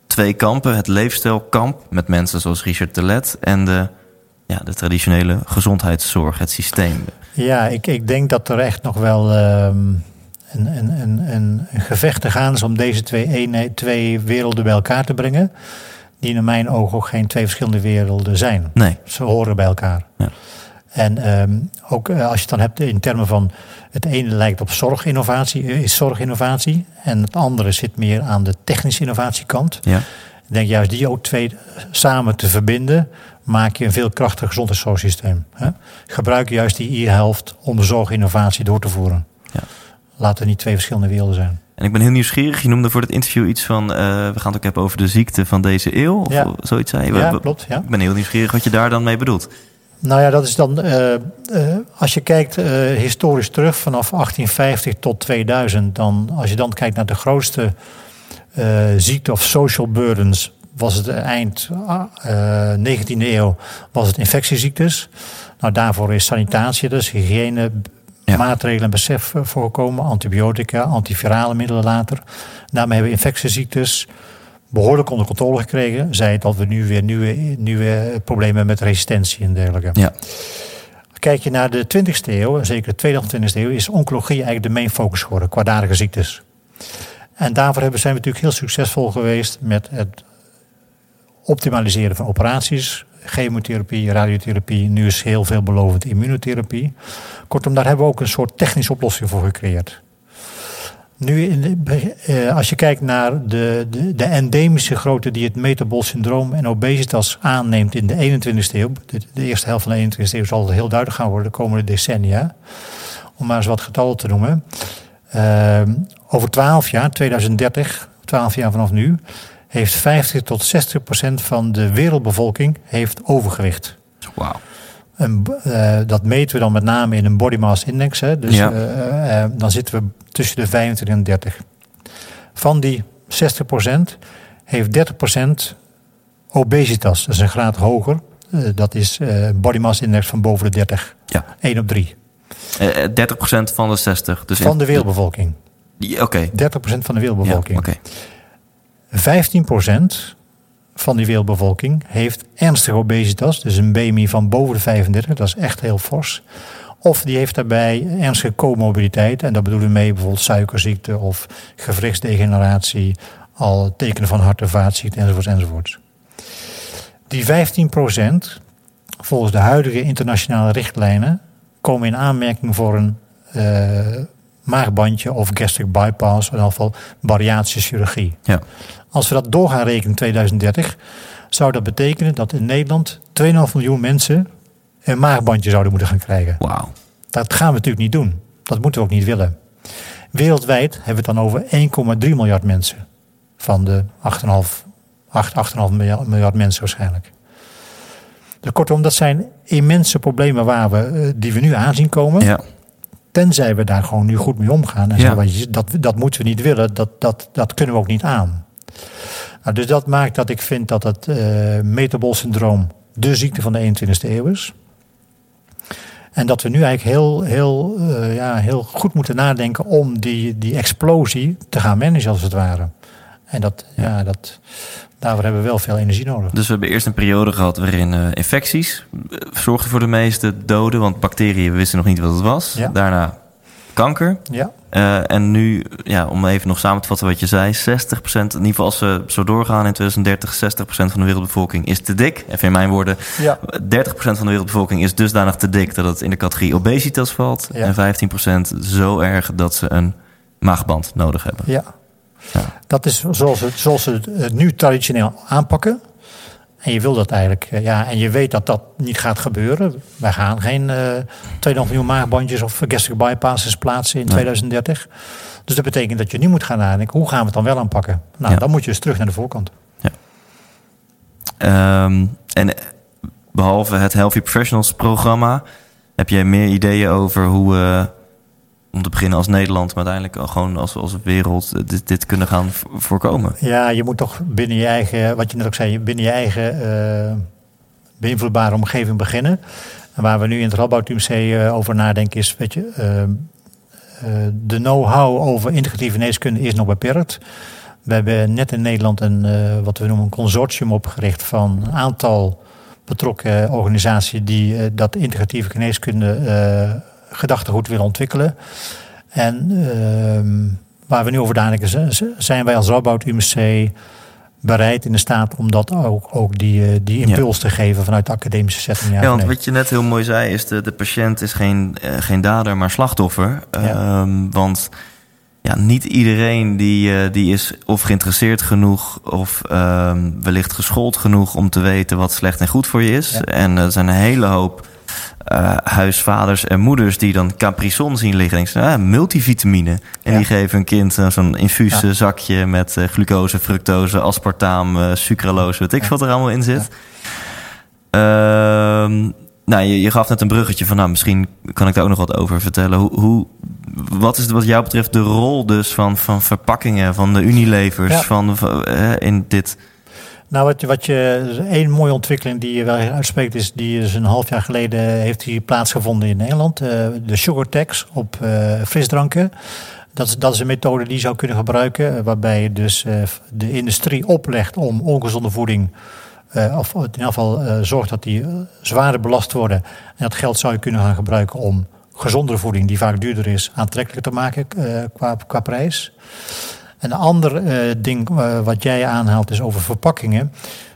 twee kampen? Het leefstijlkamp met mensen zoals Richard Telet en de, ja, de traditionele gezondheidszorg, het systeem. Ja, ik, ik denk dat er echt nog wel um, een, een, een, een, gevecht te gaan is om deze twee, twee werelden bij elkaar te brengen. Die in mijn ogen ook geen twee verschillende werelden zijn. Nee. Ze horen bij elkaar. Ja. En um, ook eh, als je het dan hebt in termen van het ene lijkt op zorginnovatie, eh, is zorginnovatie. En het andere zit meer aan de technische innovatiekant. Ja. Ik denk juist die ook twee samen te verbinden, maak je een veel krachtiger gezondheidszorgsysteem. Gebruik juist die e-helft om zorginnovatie door te voeren. Ja. Laat er niet twee verschillende werelden zijn. En ik ben heel nieuwsgierig. Je noemde voor het interview iets van... Uh, we gaan het ook hebben over de ziekte van deze eeuw. Of ja. zoiets zei je. Ja, klopt. Ja. Ik ben heel nieuwsgierig wat je daar dan mee bedoelt. Nou ja, dat is dan... Uh, uh, als je kijkt historisch terug vanaf 1850 tot 2000... dan als je dan kijkt naar de grootste ziekte of social burdens... was het eind 19e eeuw was het infectieziektes. Nou, daarvoor is sanitatie, dus hygiëne ja. maatregelen en besef voorkomen. Antibiotica, antivirale middelen later. Daarmee hebben we infectieziektes behoorlijk onder controle gekregen. Zij dat we nu weer nieuwe, nieuwe problemen met resistentie en dergelijke. Ja. Kijk je naar de 20e eeuw, zeker de tweede 20e eeuw, is oncologie eigenlijk de main focus geworden, kwaadaardige ziektes. En daarvoor zijn we natuurlijk heel succesvol geweest met het optimaliseren van operaties, chemotherapie, radiotherapie, nu is heel veelbelovend immunotherapie. Kortom, daar hebben we ook een soort technische oplossing voor gecreëerd. Nu, eh, als je kijkt naar de, de, de, endemische grootte die het metabol syndroom en obesitas aanneemt in de 21ste eeuw, de, eerste helft van de 21ste eeuw zal het heel duidelijk gaan worden de komende decennia, om maar eens wat getallen te noemen. Uh, over 12 jaar, 2030, 12 jaar vanaf nu, heeft 50 tot 60 procent van de wereldbevolking heeft overgewicht. Wauw. En, uh, dat meten we dan met name in een body mass index. Hè. Dus Ja. uh, uh, dan zitten we tussen de 25 en 30. Van die 60 procent heeft 30 procent obesitas. Dat is een graad hoger. Dat is body mass index van boven de 30. Ja. 1 op 3. Uh, 30% van de 60. Dus van de wereldbevolking. Oké. Okay. 30% van de wereldbevolking. Ja, okay. 15% van die wereldbevolking heeft ernstige obesitas, dus een BMI van boven de 35, dat is echt heel fors. Of die heeft daarbij ernstige comorbiditeit, en daar bedoelen we mee bijvoorbeeld suikerziekte of gewrichtsdegeneratie, al tekenen van hart- en vaatziekte enzovoorts enzovoorts. Die 15% volgens de huidige internationale richtlijnen komen in aanmerking voor een uh, maagbandje of gastric bypass, in ieder geval bariatrische chirurgie. Ja. Als we dat door gaan rekenen in 2030, zou dat betekenen dat in Nederland 2,5 miljoen mensen een maagbandje zouden moeten gaan krijgen. Wauw. Dat gaan we natuurlijk niet doen. Dat moeten we ook niet willen. Wereldwijd hebben we het dan over 1,3 miljard mensen. Van de 8,5 miljard mensen waarschijnlijk. Dus kortom, dat zijn immense problemen waar we, die we nu aanzien komen. Ja. Tenzij we daar gewoon nu goed mee omgaan. En Ja. zeggen, dat, dat moeten we niet willen, dat, dat, dat kunnen we ook niet aan. Nou, dus dat maakt dat ik vind dat het uh, metabol syndroom de ziekte van de 21ste eeuw is. En dat we nu eigenlijk heel, heel, uh, ja, heel goed moeten nadenken om die, die explosie te gaan managen als het ware. En dat, ja dat, daarvoor hebben we wel veel energie nodig. Dus we hebben eerst een periode gehad waarin uh, infecties zorgden voor de meeste doden, want bacteriën we wisten nog niet wat het was. Ja. Daarna kanker. Ja. Uh, en nu, ja, om even nog samen te vatten wat je zei, 60%, in ieder geval als we zo doorgaan in 2030, 60% van de wereldbevolking is te dik. Even in mijn woorden. Ja. 30% van de wereldbevolking is dusdanig te dik dat het in de categorie obesitas valt. Ja. En 15% zo erg dat ze een maagband nodig hebben. Ja. Ja. Dat is zoals, het, zoals ze het nu traditioneel aanpakken. En je wil dat eigenlijk. eh, ja, en je weet dat dat niet gaat gebeuren. Wij gaan geen eh 2,5 miljoen maagbandjes of gastric bypasses plaatsen in 2030. Dus dat betekent dat je nu moet gaan nadenken, hoe gaan we het dan wel aanpakken? Nou, Ja. dan moet je dus terug naar de voorkant. Ehm, en behalve het Healthy Professionals programma, heb jij meer ideeën over hoe om te beginnen als Nederland, maar uiteindelijk gewoon als, als wereld, eh, dit, dit kunnen gaan vo- voorkomen? Ja, je moet toch binnen je eigen, wat je net ook zei, binnen je eigen eh, beïnvloedbare omgeving beginnen. En waar we nu in het Radboud eh, over nadenken is, weet je, de know-how over integratieve geneeskunde is nog beperkt. We hebben net in Nederland een, wat we noemen een consortium opgericht van een aantal betrokken organisaties die dat integratieve geneeskunde gedachtegoed willen ontwikkelen. En ehm, waar we nu over nadenken, zijn wij als Radboud UMC bereid in de staat om dat ook, ook die, eh, die impuls te geven vanuit de academische setting. Ja, want nee? wat je net heel mooi zei, is de, de patiënt is geen, eh, geen dader, maar slachtoffer. Ja. Ehm, want ja, niet iedereen die, eh, die is of geïnteresseerd genoeg of ehm, wellicht geschoold genoeg om te weten wat slecht en goed voor je is. En er zijn een hele hoop eh, huisvaders en moeders die dan Caprison zien liggen. En denken, ze, ah, multivitamine. En Ja. die geven een kind eh, zo'n infuus Ja. zakje met eh, glucose, fructose, aspartaam, eh, sucralose, weet ik Ja. wat er allemaal in zit. Ehm, nou, je, je gaf net een bruggetje van, nou, misschien kan ik daar ook nog wat over vertellen. Hoe, hoe, wat is wat jou betreft de rol dus van, van verpakkingen, van de Unilevers, van, van, eh, in dit? Nou, wat, wat je, één mooie ontwikkeling die je wel uitspreekt, is die is een half jaar geleden heeft die plaatsgevonden in Nederland. eh, de sugar tax op eh, frisdranken. Dat is, dat is een methode die je zou kunnen gebruiken, eh, waarbij je dus de industrie oplegt om ongezonde voeding, of in ieder geval zorgt dat die zwaarder belast worden. En dat geld zou je kunnen gaan gebruiken om gezondere voeding, die vaak duurder is, aantrekkelijker te maken qua prijs. Een ander eh, ding eh, wat jij aanhaalt is over verpakkingen.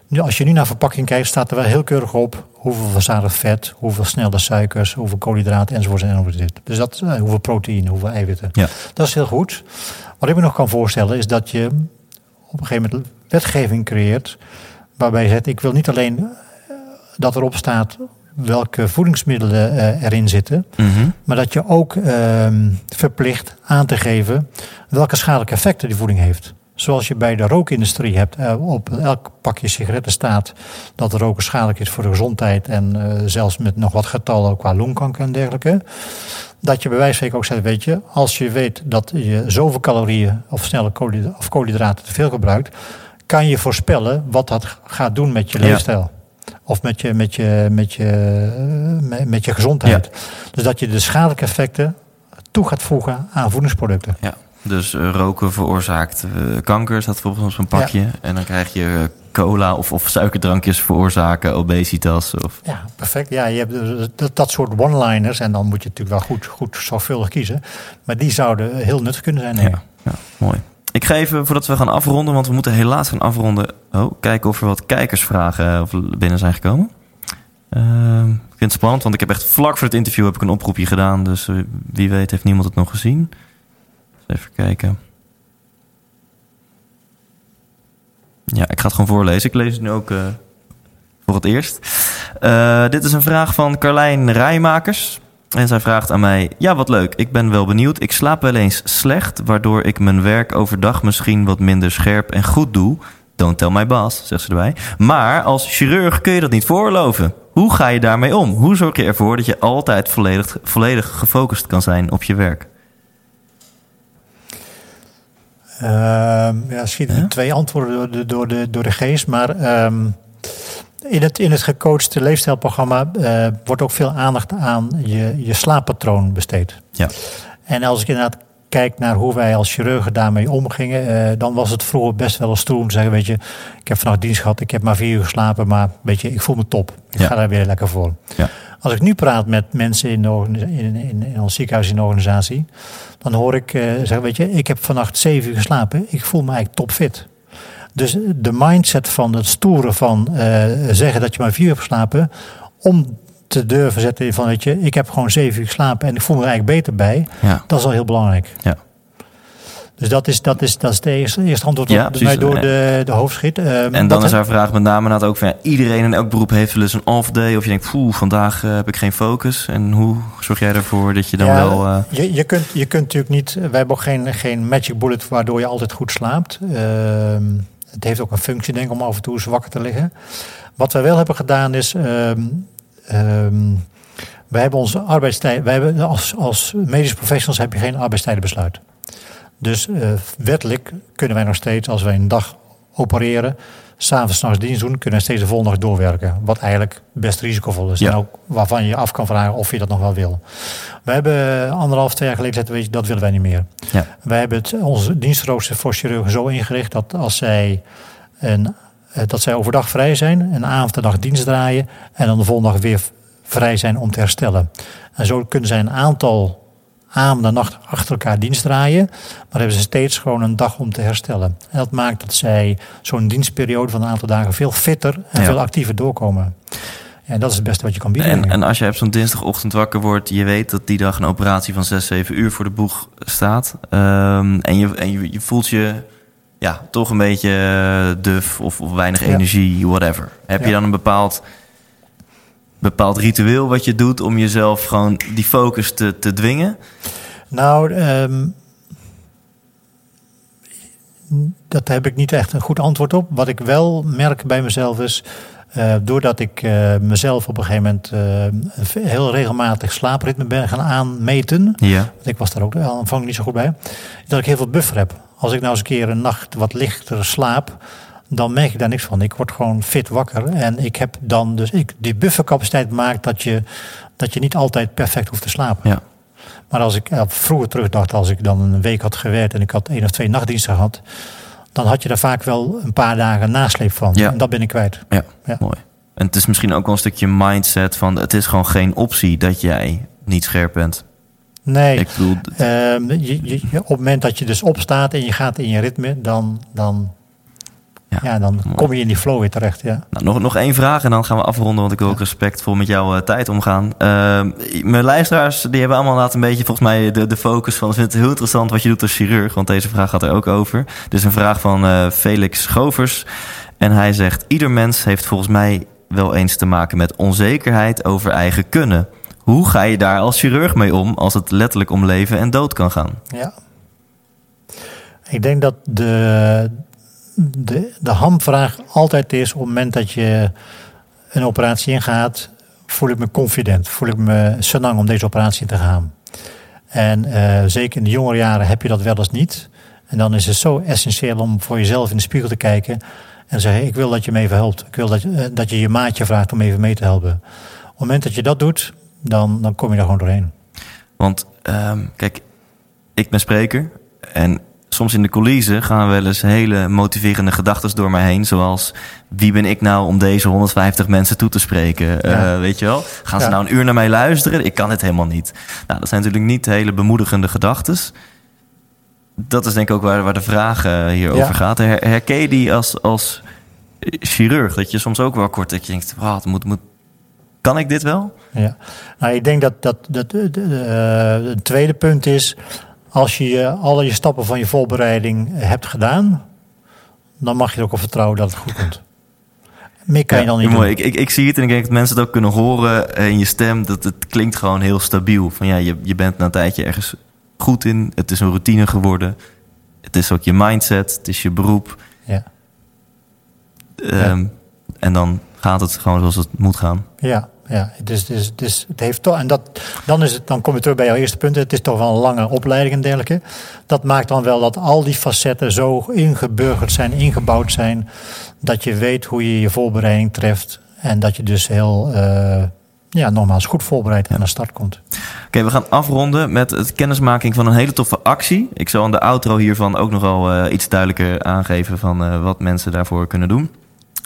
Nu, als je nu naar verpakking kijkt, staat er wel heel keurig op hoeveel verzadigd vet, hoeveel snelle suikers, hoeveel koolhydraten enzovoort enzovoort. Dus dat, eh, hoeveel proteïne, hoeveel eiwitten. Ja. Dat is heel goed. Wat ik me nog kan voorstellen is dat je op een gegeven moment wetgeving creëert waarbij je zegt, ik wil niet alleen dat erop staat welke voedingsmiddelen eh, erin zitten, Mhm. maar dat je ook ehm, verplicht aan te geven welke schadelijke effecten die voeding heeft. Zoals je bij de rookindustrie hebt, eh, op elk pakje sigaretten staat dat roken schadelijk is voor de gezondheid en eh, zelfs met nog wat getallen qua longkanker en dergelijke. Dat je bij wijze van spreken ook zegt, weet je, als je weet dat je zoveel calorieën of snelle koolhyd- of koolhydraten te veel gebruikt, kan je voorspellen wat dat gaat doen met je Ja. leefstijl. Of met je, met je, met je, eh, met, je gezondheid. Dus dat je de schadelijke effecten toe gaat voegen aan voedingsproducten. Ja, dus eh, roken veroorzaakt eh, kanker, staat bijvoorbeeld op zo'n pakje. En dan krijg je cola of, of suikerdrankjes veroorzaken obesitas. Of... Ja, perfect. Ja, je hebt dus dat, dat soort one-liners. En dan moet je natuurlijk wel goed, goed zorgvuldig kiezen. Maar die zouden heel nuttig kunnen zijn. Ja, ja, mooi. Ik ga even, voordat we gaan afronden, want we moeten helaas gaan afronden. Oh, kijken of er wat kijkersvragen eh, binnen zijn gekomen. Ehm, ik vind het spannend, want ik heb echt vlak voor het interview heb ik een oproepje gedaan. Dus eh, wie weet heeft niemand het nog gezien. Even kijken. Ja, ik ga het gewoon voorlezen. Ik lees het nu ook eh, voor het eerst. Dit is een vraag van Carlijn Rijmakers. En zij vraagt aan mij: Ja, wat leuk. Ik ben wel benieuwd. Ik slaap wel eens slecht, waardoor ik mijn werk overdag misschien wat minder scherp en goed doe. Don't tell my boss, zegt ze erbij. Maar als chirurg kun je dat niet voorloven. Hoe ga je daarmee om? Hoe zorg je ervoor dat je altijd volledig, volledig gefocust kan zijn op je werk? Ehm, ja, schieten Ja? twee antwoorden door de, door de, door de geest. Maar ehm, in, het, in het gecoachte leefstijlprogramma eh, wordt ook veel aandacht aan je, je slaappatroon besteed. Ja. En als ik inderdaad kijk naar hoe wij als chirurgen daarmee omgingen, eh, dan was het vroeger best wel eens te zeggen, weet je, ik heb vannacht dienst gehad, ik heb maar vier uur geslapen, maar weet je, ik voel me top. Ik Ja. ga daar weer lekker voor. Ja. Als ik nu praat met mensen in, de organisa- in, in, in ons ziekenhuis in de organisatie, dan hoor ik eh, zeggen, weet je, ik heb vannacht zeven uur geslapen, ik voel me eigenlijk topfit. Dus de mindset van het stoeren van eh, zeggen dat je maar vier uur hebt geslapen, om te durven zetten van, weet je, ik heb gewoon zeven uur geslapen en ik voel me er eigenlijk beter bij, Ja. dat is al heel belangrijk. Ja. Dus dat is, dat is, dat is de eerste, eerste antwoord Ja, mij door de, de hoofdschiet. Ehm, En dan is haar vraag met name ook van... Ja, iedereen in elk beroep heeft wel eens een off day. Of je denkt, poeh, vandaag eh, heb ik geen focus. En hoe zorg jij ervoor dat je dan Ja, wel... eh, Je, je, kunt, je kunt natuurlijk niet. Wij hebben ook geen, geen magic bullet waardoor je altijd goed slaapt. Ehm, het heeft ook een functie, denk ik, om af en toe eens wakker te liggen. Wat wij wel hebben gedaan is. ehm, wij hebben onze arbeidstijd. Wij hebben als, als medische professionals heb je geen arbeidstijdenbesluit. Dus eh, wettelijk kunnen wij nog steeds, als wij een dag opereren, s'avonds nachts dienst doen, kunnen steeds de volgende dag doorwerken. Wat eigenlijk best risicovol is. Ja. En ook waarvan je je af kan vragen of je dat nog wel wil. We hebben anderhalf, twee jaar geleden gezegd, weet je, dat willen wij niet meer. Ja. Wij hebben het, onze dienstrooster voor chirurgen zo ingericht dat als zij, een, eh, dat zij overdag vrij zijn, een avond en dag dienst draaien en dan de volgende dag weer vrij zijn om te herstellen. En zo kunnen zij een aantal avonden en nacht achter elkaar dienst draaien, maar hebben ze steeds gewoon een dag om te herstellen. En dat maakt dat zij zo'n dienstperiode van een aantal dagen veel fitter en Ja. veel actiever doorkomen. En dat is het beste wat je kan bieden. En, als je op zo'n dinsdagochtend wakker wordt, je weet dat die dag een operatie van 6, 7 uur voor de boeg staat. Ehm, en je, en je, je voelt je ja, toch een beetje eh, duf of, of weinig Ja. energie, whatever. Heb je dan een bepaald, bepaald ritueel wat je doet om jezelf gewoon die focus te, te dwingen? Nou, ehm, dat heb ik niet echt een goed antwoord op. Wat ik wel merk bij mezelf is, eh, doordat ik eh, mezelf op een gegeven moment eh, een heel regelmatig slaapritme ben gaan aanmeten. Ja. Want ik was daar ook aanvankelijk niet zo goed bij. Dat ik heel veel buffer heb. Als ik nou eens een keer een nacht wat lichter slaap, dan merk ik daar niks van. Ik word gewoon fit wakker. En ik heb dan dus, ik, die buffercapaciteit maakt dat je, dat je niet altijd perfect hoeft te slapen. Ja. Maar als ik eh, vroeger terugdacht, als ik dan een week had gewerkt en ik had één of twee nachtdiensten gehad, dan had je daar vaak wel een paar dagen nasleep van. Ja. En dat ben ik kwijt. Ja, Ja. mooi. En het is misschien ook wel een stukje mindset van... het is gewoon geen optie dat jij niet scherp bent. Nee, Ik bedoel, ehm, je, je, je- op het moment dat je dus opstaat en je gaat in je ritme, dan, dan, Ja, ja, dan mooi. kom je in die flow weer terecht. Ja. Nou, nog, nog één vraag en dan gaan we afronden, want ik wil ook respectvol met jouw eh, tijd omgaan. Ehm, mijn luisteraars die hebben allemaal laten een beetje volgens mij de, de focus van... ik vind het heel interessant wat je doet als chirurg, want deze vraag gaat er ook over. Dit is een vraag van eh, Felix Govers en hij zegt... ieder mens heeft volgens mij wel eens te maken met onzekerheid over eigen kunnen. Hoe ga je daar als chirurg mee om als het letterlijk om leven en dood kan gaan? Ja. Ik denk dat de, de, de hamvraag altijd is op het moment dat je een operatie ingaat, voel ik me confident, voel ik me senang om deze operatie te gaan. En eh, zeker in de jongere jaren heb je dat wel eens niet. En dan is het zo essentieel om voor jezelf in de spiegel te kijken en zeggen: Ik wil dat je me even helpt. Ik wil dat eh, dat je je maatje vraagt om even mee te helpen. Op het moment dat je dat doet, dan, dan kom je daar gewoon doorheen. Want ehm, kijk, ik ben spreker en soms in de coulissen gaan wel eens hele motiverende gedachten door mij heen. Zoals, wie ben ik nou om deze 150 mensen toe te spreken? Eh, weet je wel? Gaan ze nou een uur naar mij luisteren? Ik kan het helemaal niet. Nou, dat zijn natuurlijk niet hele bemoedigende gedachten. Dat is denk ik ook waar, waar de vraag eh, hier Ja. over gaat. Her, herken je die als, als chirurg? Dat je soms ook wel kort dat je denkt, "Wauw, het moet, moet, kan ik dit wel? Ja, nou, ik denk dat, dat, dat de- eh, het tweede punt is, als je alle je stappen van je voorbereiding hebt gedaan, dan mag je er ook op vertrouwen dat het goed komt. Meer kan je dan niet mooi. Ik, ik, ik zie het en ik denk dat mensen het ook kunnen horen eh, in je stem. Dat het klinkt gewoon heel stabiel. Van ja, je, je bent na een tijdje ergens goed in. Het is een routine geworden. Het is ook je mindset. Het is je beroep. Ja, Ehm, En dan gaat het gewoon zoals het moet gaan. ja, ja. Is, het is, het heeft toch, en dat, dan, is het, dan kom je terug bij jouw eerste punt. Het is toch wel een lange opleiding en dergelijke. Dat maakt dan wel dat al die facetten zo ingeburgerd zijn, ingebouwd zijn, dat je weet hoe je je voorbereiding treft. En dat je dus heel, eh, ja, nogmaals goed voorbereid aan de start komt. Oké, we gaan afronden met het kennismaking van een hele toffe actie. Ik zal aan de outro hiervan ook nogal eh, iets duidelijker aangeven van eh, wat mensen daarvoor kunnen doen.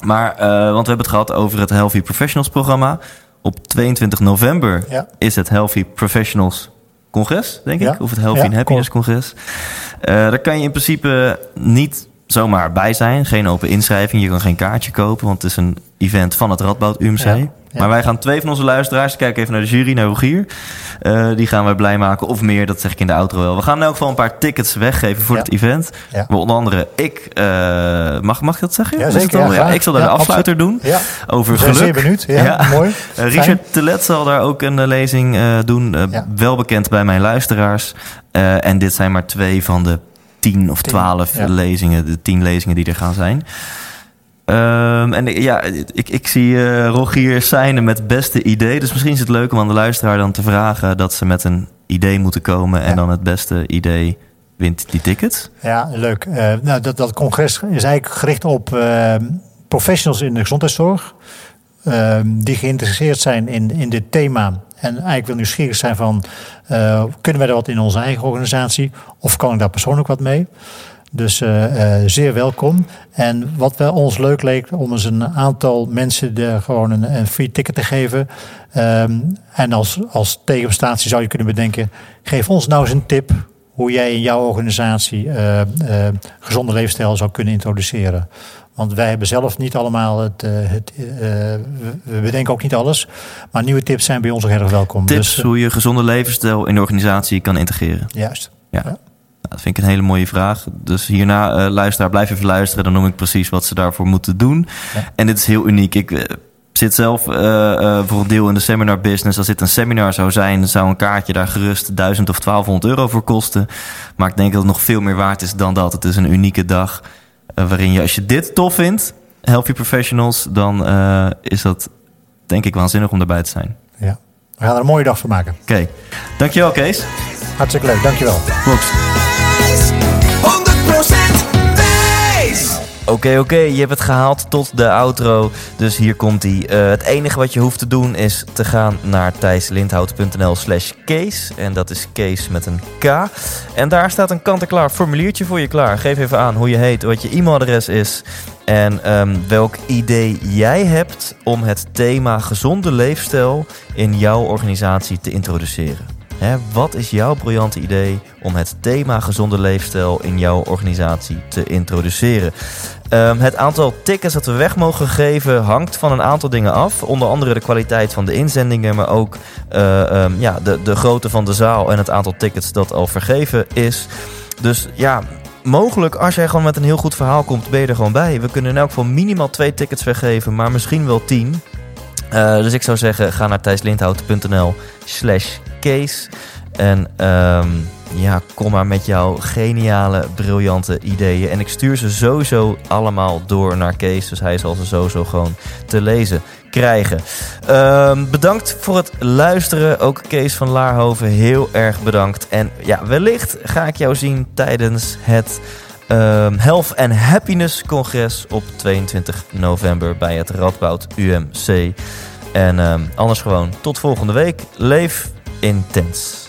Maar, want we hebben het gehad over het Healthy Professionals programma. Op 22 november Ja. is het Healthy Professionals Congres, denk Ja. ik. Of het Healthy Ja, and Happiness Congres. Eh, daar kan je in principe niet zomaar bij zijn. Geen open inschrijving. Je kan geen kaartje kopen. Want het is een event van het Radboud UMC. Ja, ja. Maar wij gaan twee van onze luisteraars, kijk even naar de jury, naar Rogier. Eh, die gaan wij blij maken, of meer, dat zeg ik in de outro wel. We gaan in elk geval een paar tickets weggeven voor Ja. het event. Maar onder andere ik, eh, mag, mag ik dat zeggen? Ja, zeker, ik zal daar de afsluiter doen. Over we geluk. zeer benieuwd. Ja, mooi. Eh. Richard Telet zal daar ook een lezing doen. Wel bekend bij mijn luisteraars. En dit zijn maar twee van de tien of twaalf ja. lezingen. De tien lezingen die er gaan zijn. Ehm, en ja, ik, ik zie eh Rogier zijn met het beste idee. Dus misschien is het leuk om aan de luisteraar dan te vragen... dat ze met een idee moeten komen. En Ja. dan het beste idee wint die ticket. Ja, leuk. Eh, nou, dat, dat congres is eigenlijk gericht op eh, professionals in de gezondheidszorg. eh, die geïnteresseerd zijn in, in dit thema. En eigenlijk wel nieuwsgierig zijn van... eh, kunnen wij er wat in onze eigen organisatie? Of kan ik daar persoonlijk wat mee? Dus eh, eh, zeer welkom. En wat wel ons leuk leek, om eens een aantal mensen de, gewoon een, free ticket te geven. Ehm, en als, als tegenprestatie zou je kunnen bedenken, geef ons nou eens een tip hoe jij in jouw organisatie eh, gezonde leefstijl zou kunnen introduceren. Want wij hebben zelf niet allemaal het. eh, het eh, we- bedenken ook niet alles. Maar nieuwe tips zijn bij ons ook heel erg welkom. Tips Dus, eh, hoe je gezonde levensstijl in de organisatie kan integreren. juist. Ja. Nou, dat vind ik een hele mooie vraag. Dus hierna, luisteraar, blijf even luisteren. Dan noem ik precies wat ze daarvoor moeten doen. Ja. En dit is heel uniek. Ik zit zelf voor een deel in de seminar business. Als dit een seminar zou zijn, zou een kaartje daar gerust 1000 of 1200 euro voor kosten. Maar ik denk dat het nog veel meer waard is dan dat. Het is een unieke dag waarin je, als je dit tof vindt, Healthy Professionals, dan eh, is dat denk ik waanzinnig om erbij te zijn. Ja. We gaan er een mooie dag van maken. Oké, dankjewel Kees. Hartstikke leuk, dankjewel. Box. Oké, oké, je hebt het gehaald tot de outro. Dus hier komt hij. het enige wat je hoeft te doen is te gaan naar thijslindhout.nl slash case. En dat is case met een K. En daar staat een kant-en-klaar formuliertje voor je klaar. Geef even aan hoe je heet, wat je e-mailadres is. En ehm, welk idee jij hebt om het thema gezonde leefstijl in jouw organisatie te introduceren. Wat is jouw briljante idee om het thema gezonde leefstijl in jouw organisatie te introduceren? Ehm, het aantal tickets dat we weg mogen geven hangt van een aantal dingen af. Onder andere de kwaliteit van de inzendingen, maar ook eh, ehm, ja, de, de grootte van de zaal en het aantal tickets dat al vergeven is. Dus ja, mogelijk als jij gewoon met een heel goed verhaal komt, ben je er gewoon bij. We kunnen in elk geval minimaal twee tickets weggeven, maar misschien wel tien. Eh, dus ik zou zeggen, ga naar thijslindhout.nl slash case. En ehm, ja, kom maar met jouw geniale, briljante ideeën. En ik stuur ze sowieso allemaal door naar Kees. Dus hij zal ze sowieso gewoon te lezen krijgen. Ehm, bedankt voor het luisteren. Ook Kees van Laarhoven, heel erg bedankt. En ja, wellicht ga ik jou zien tijdens het ehm, Health and Happiness Congres op 22 november bij het Radboud UMC. En anders gewoon tot volgende week. Leef intens.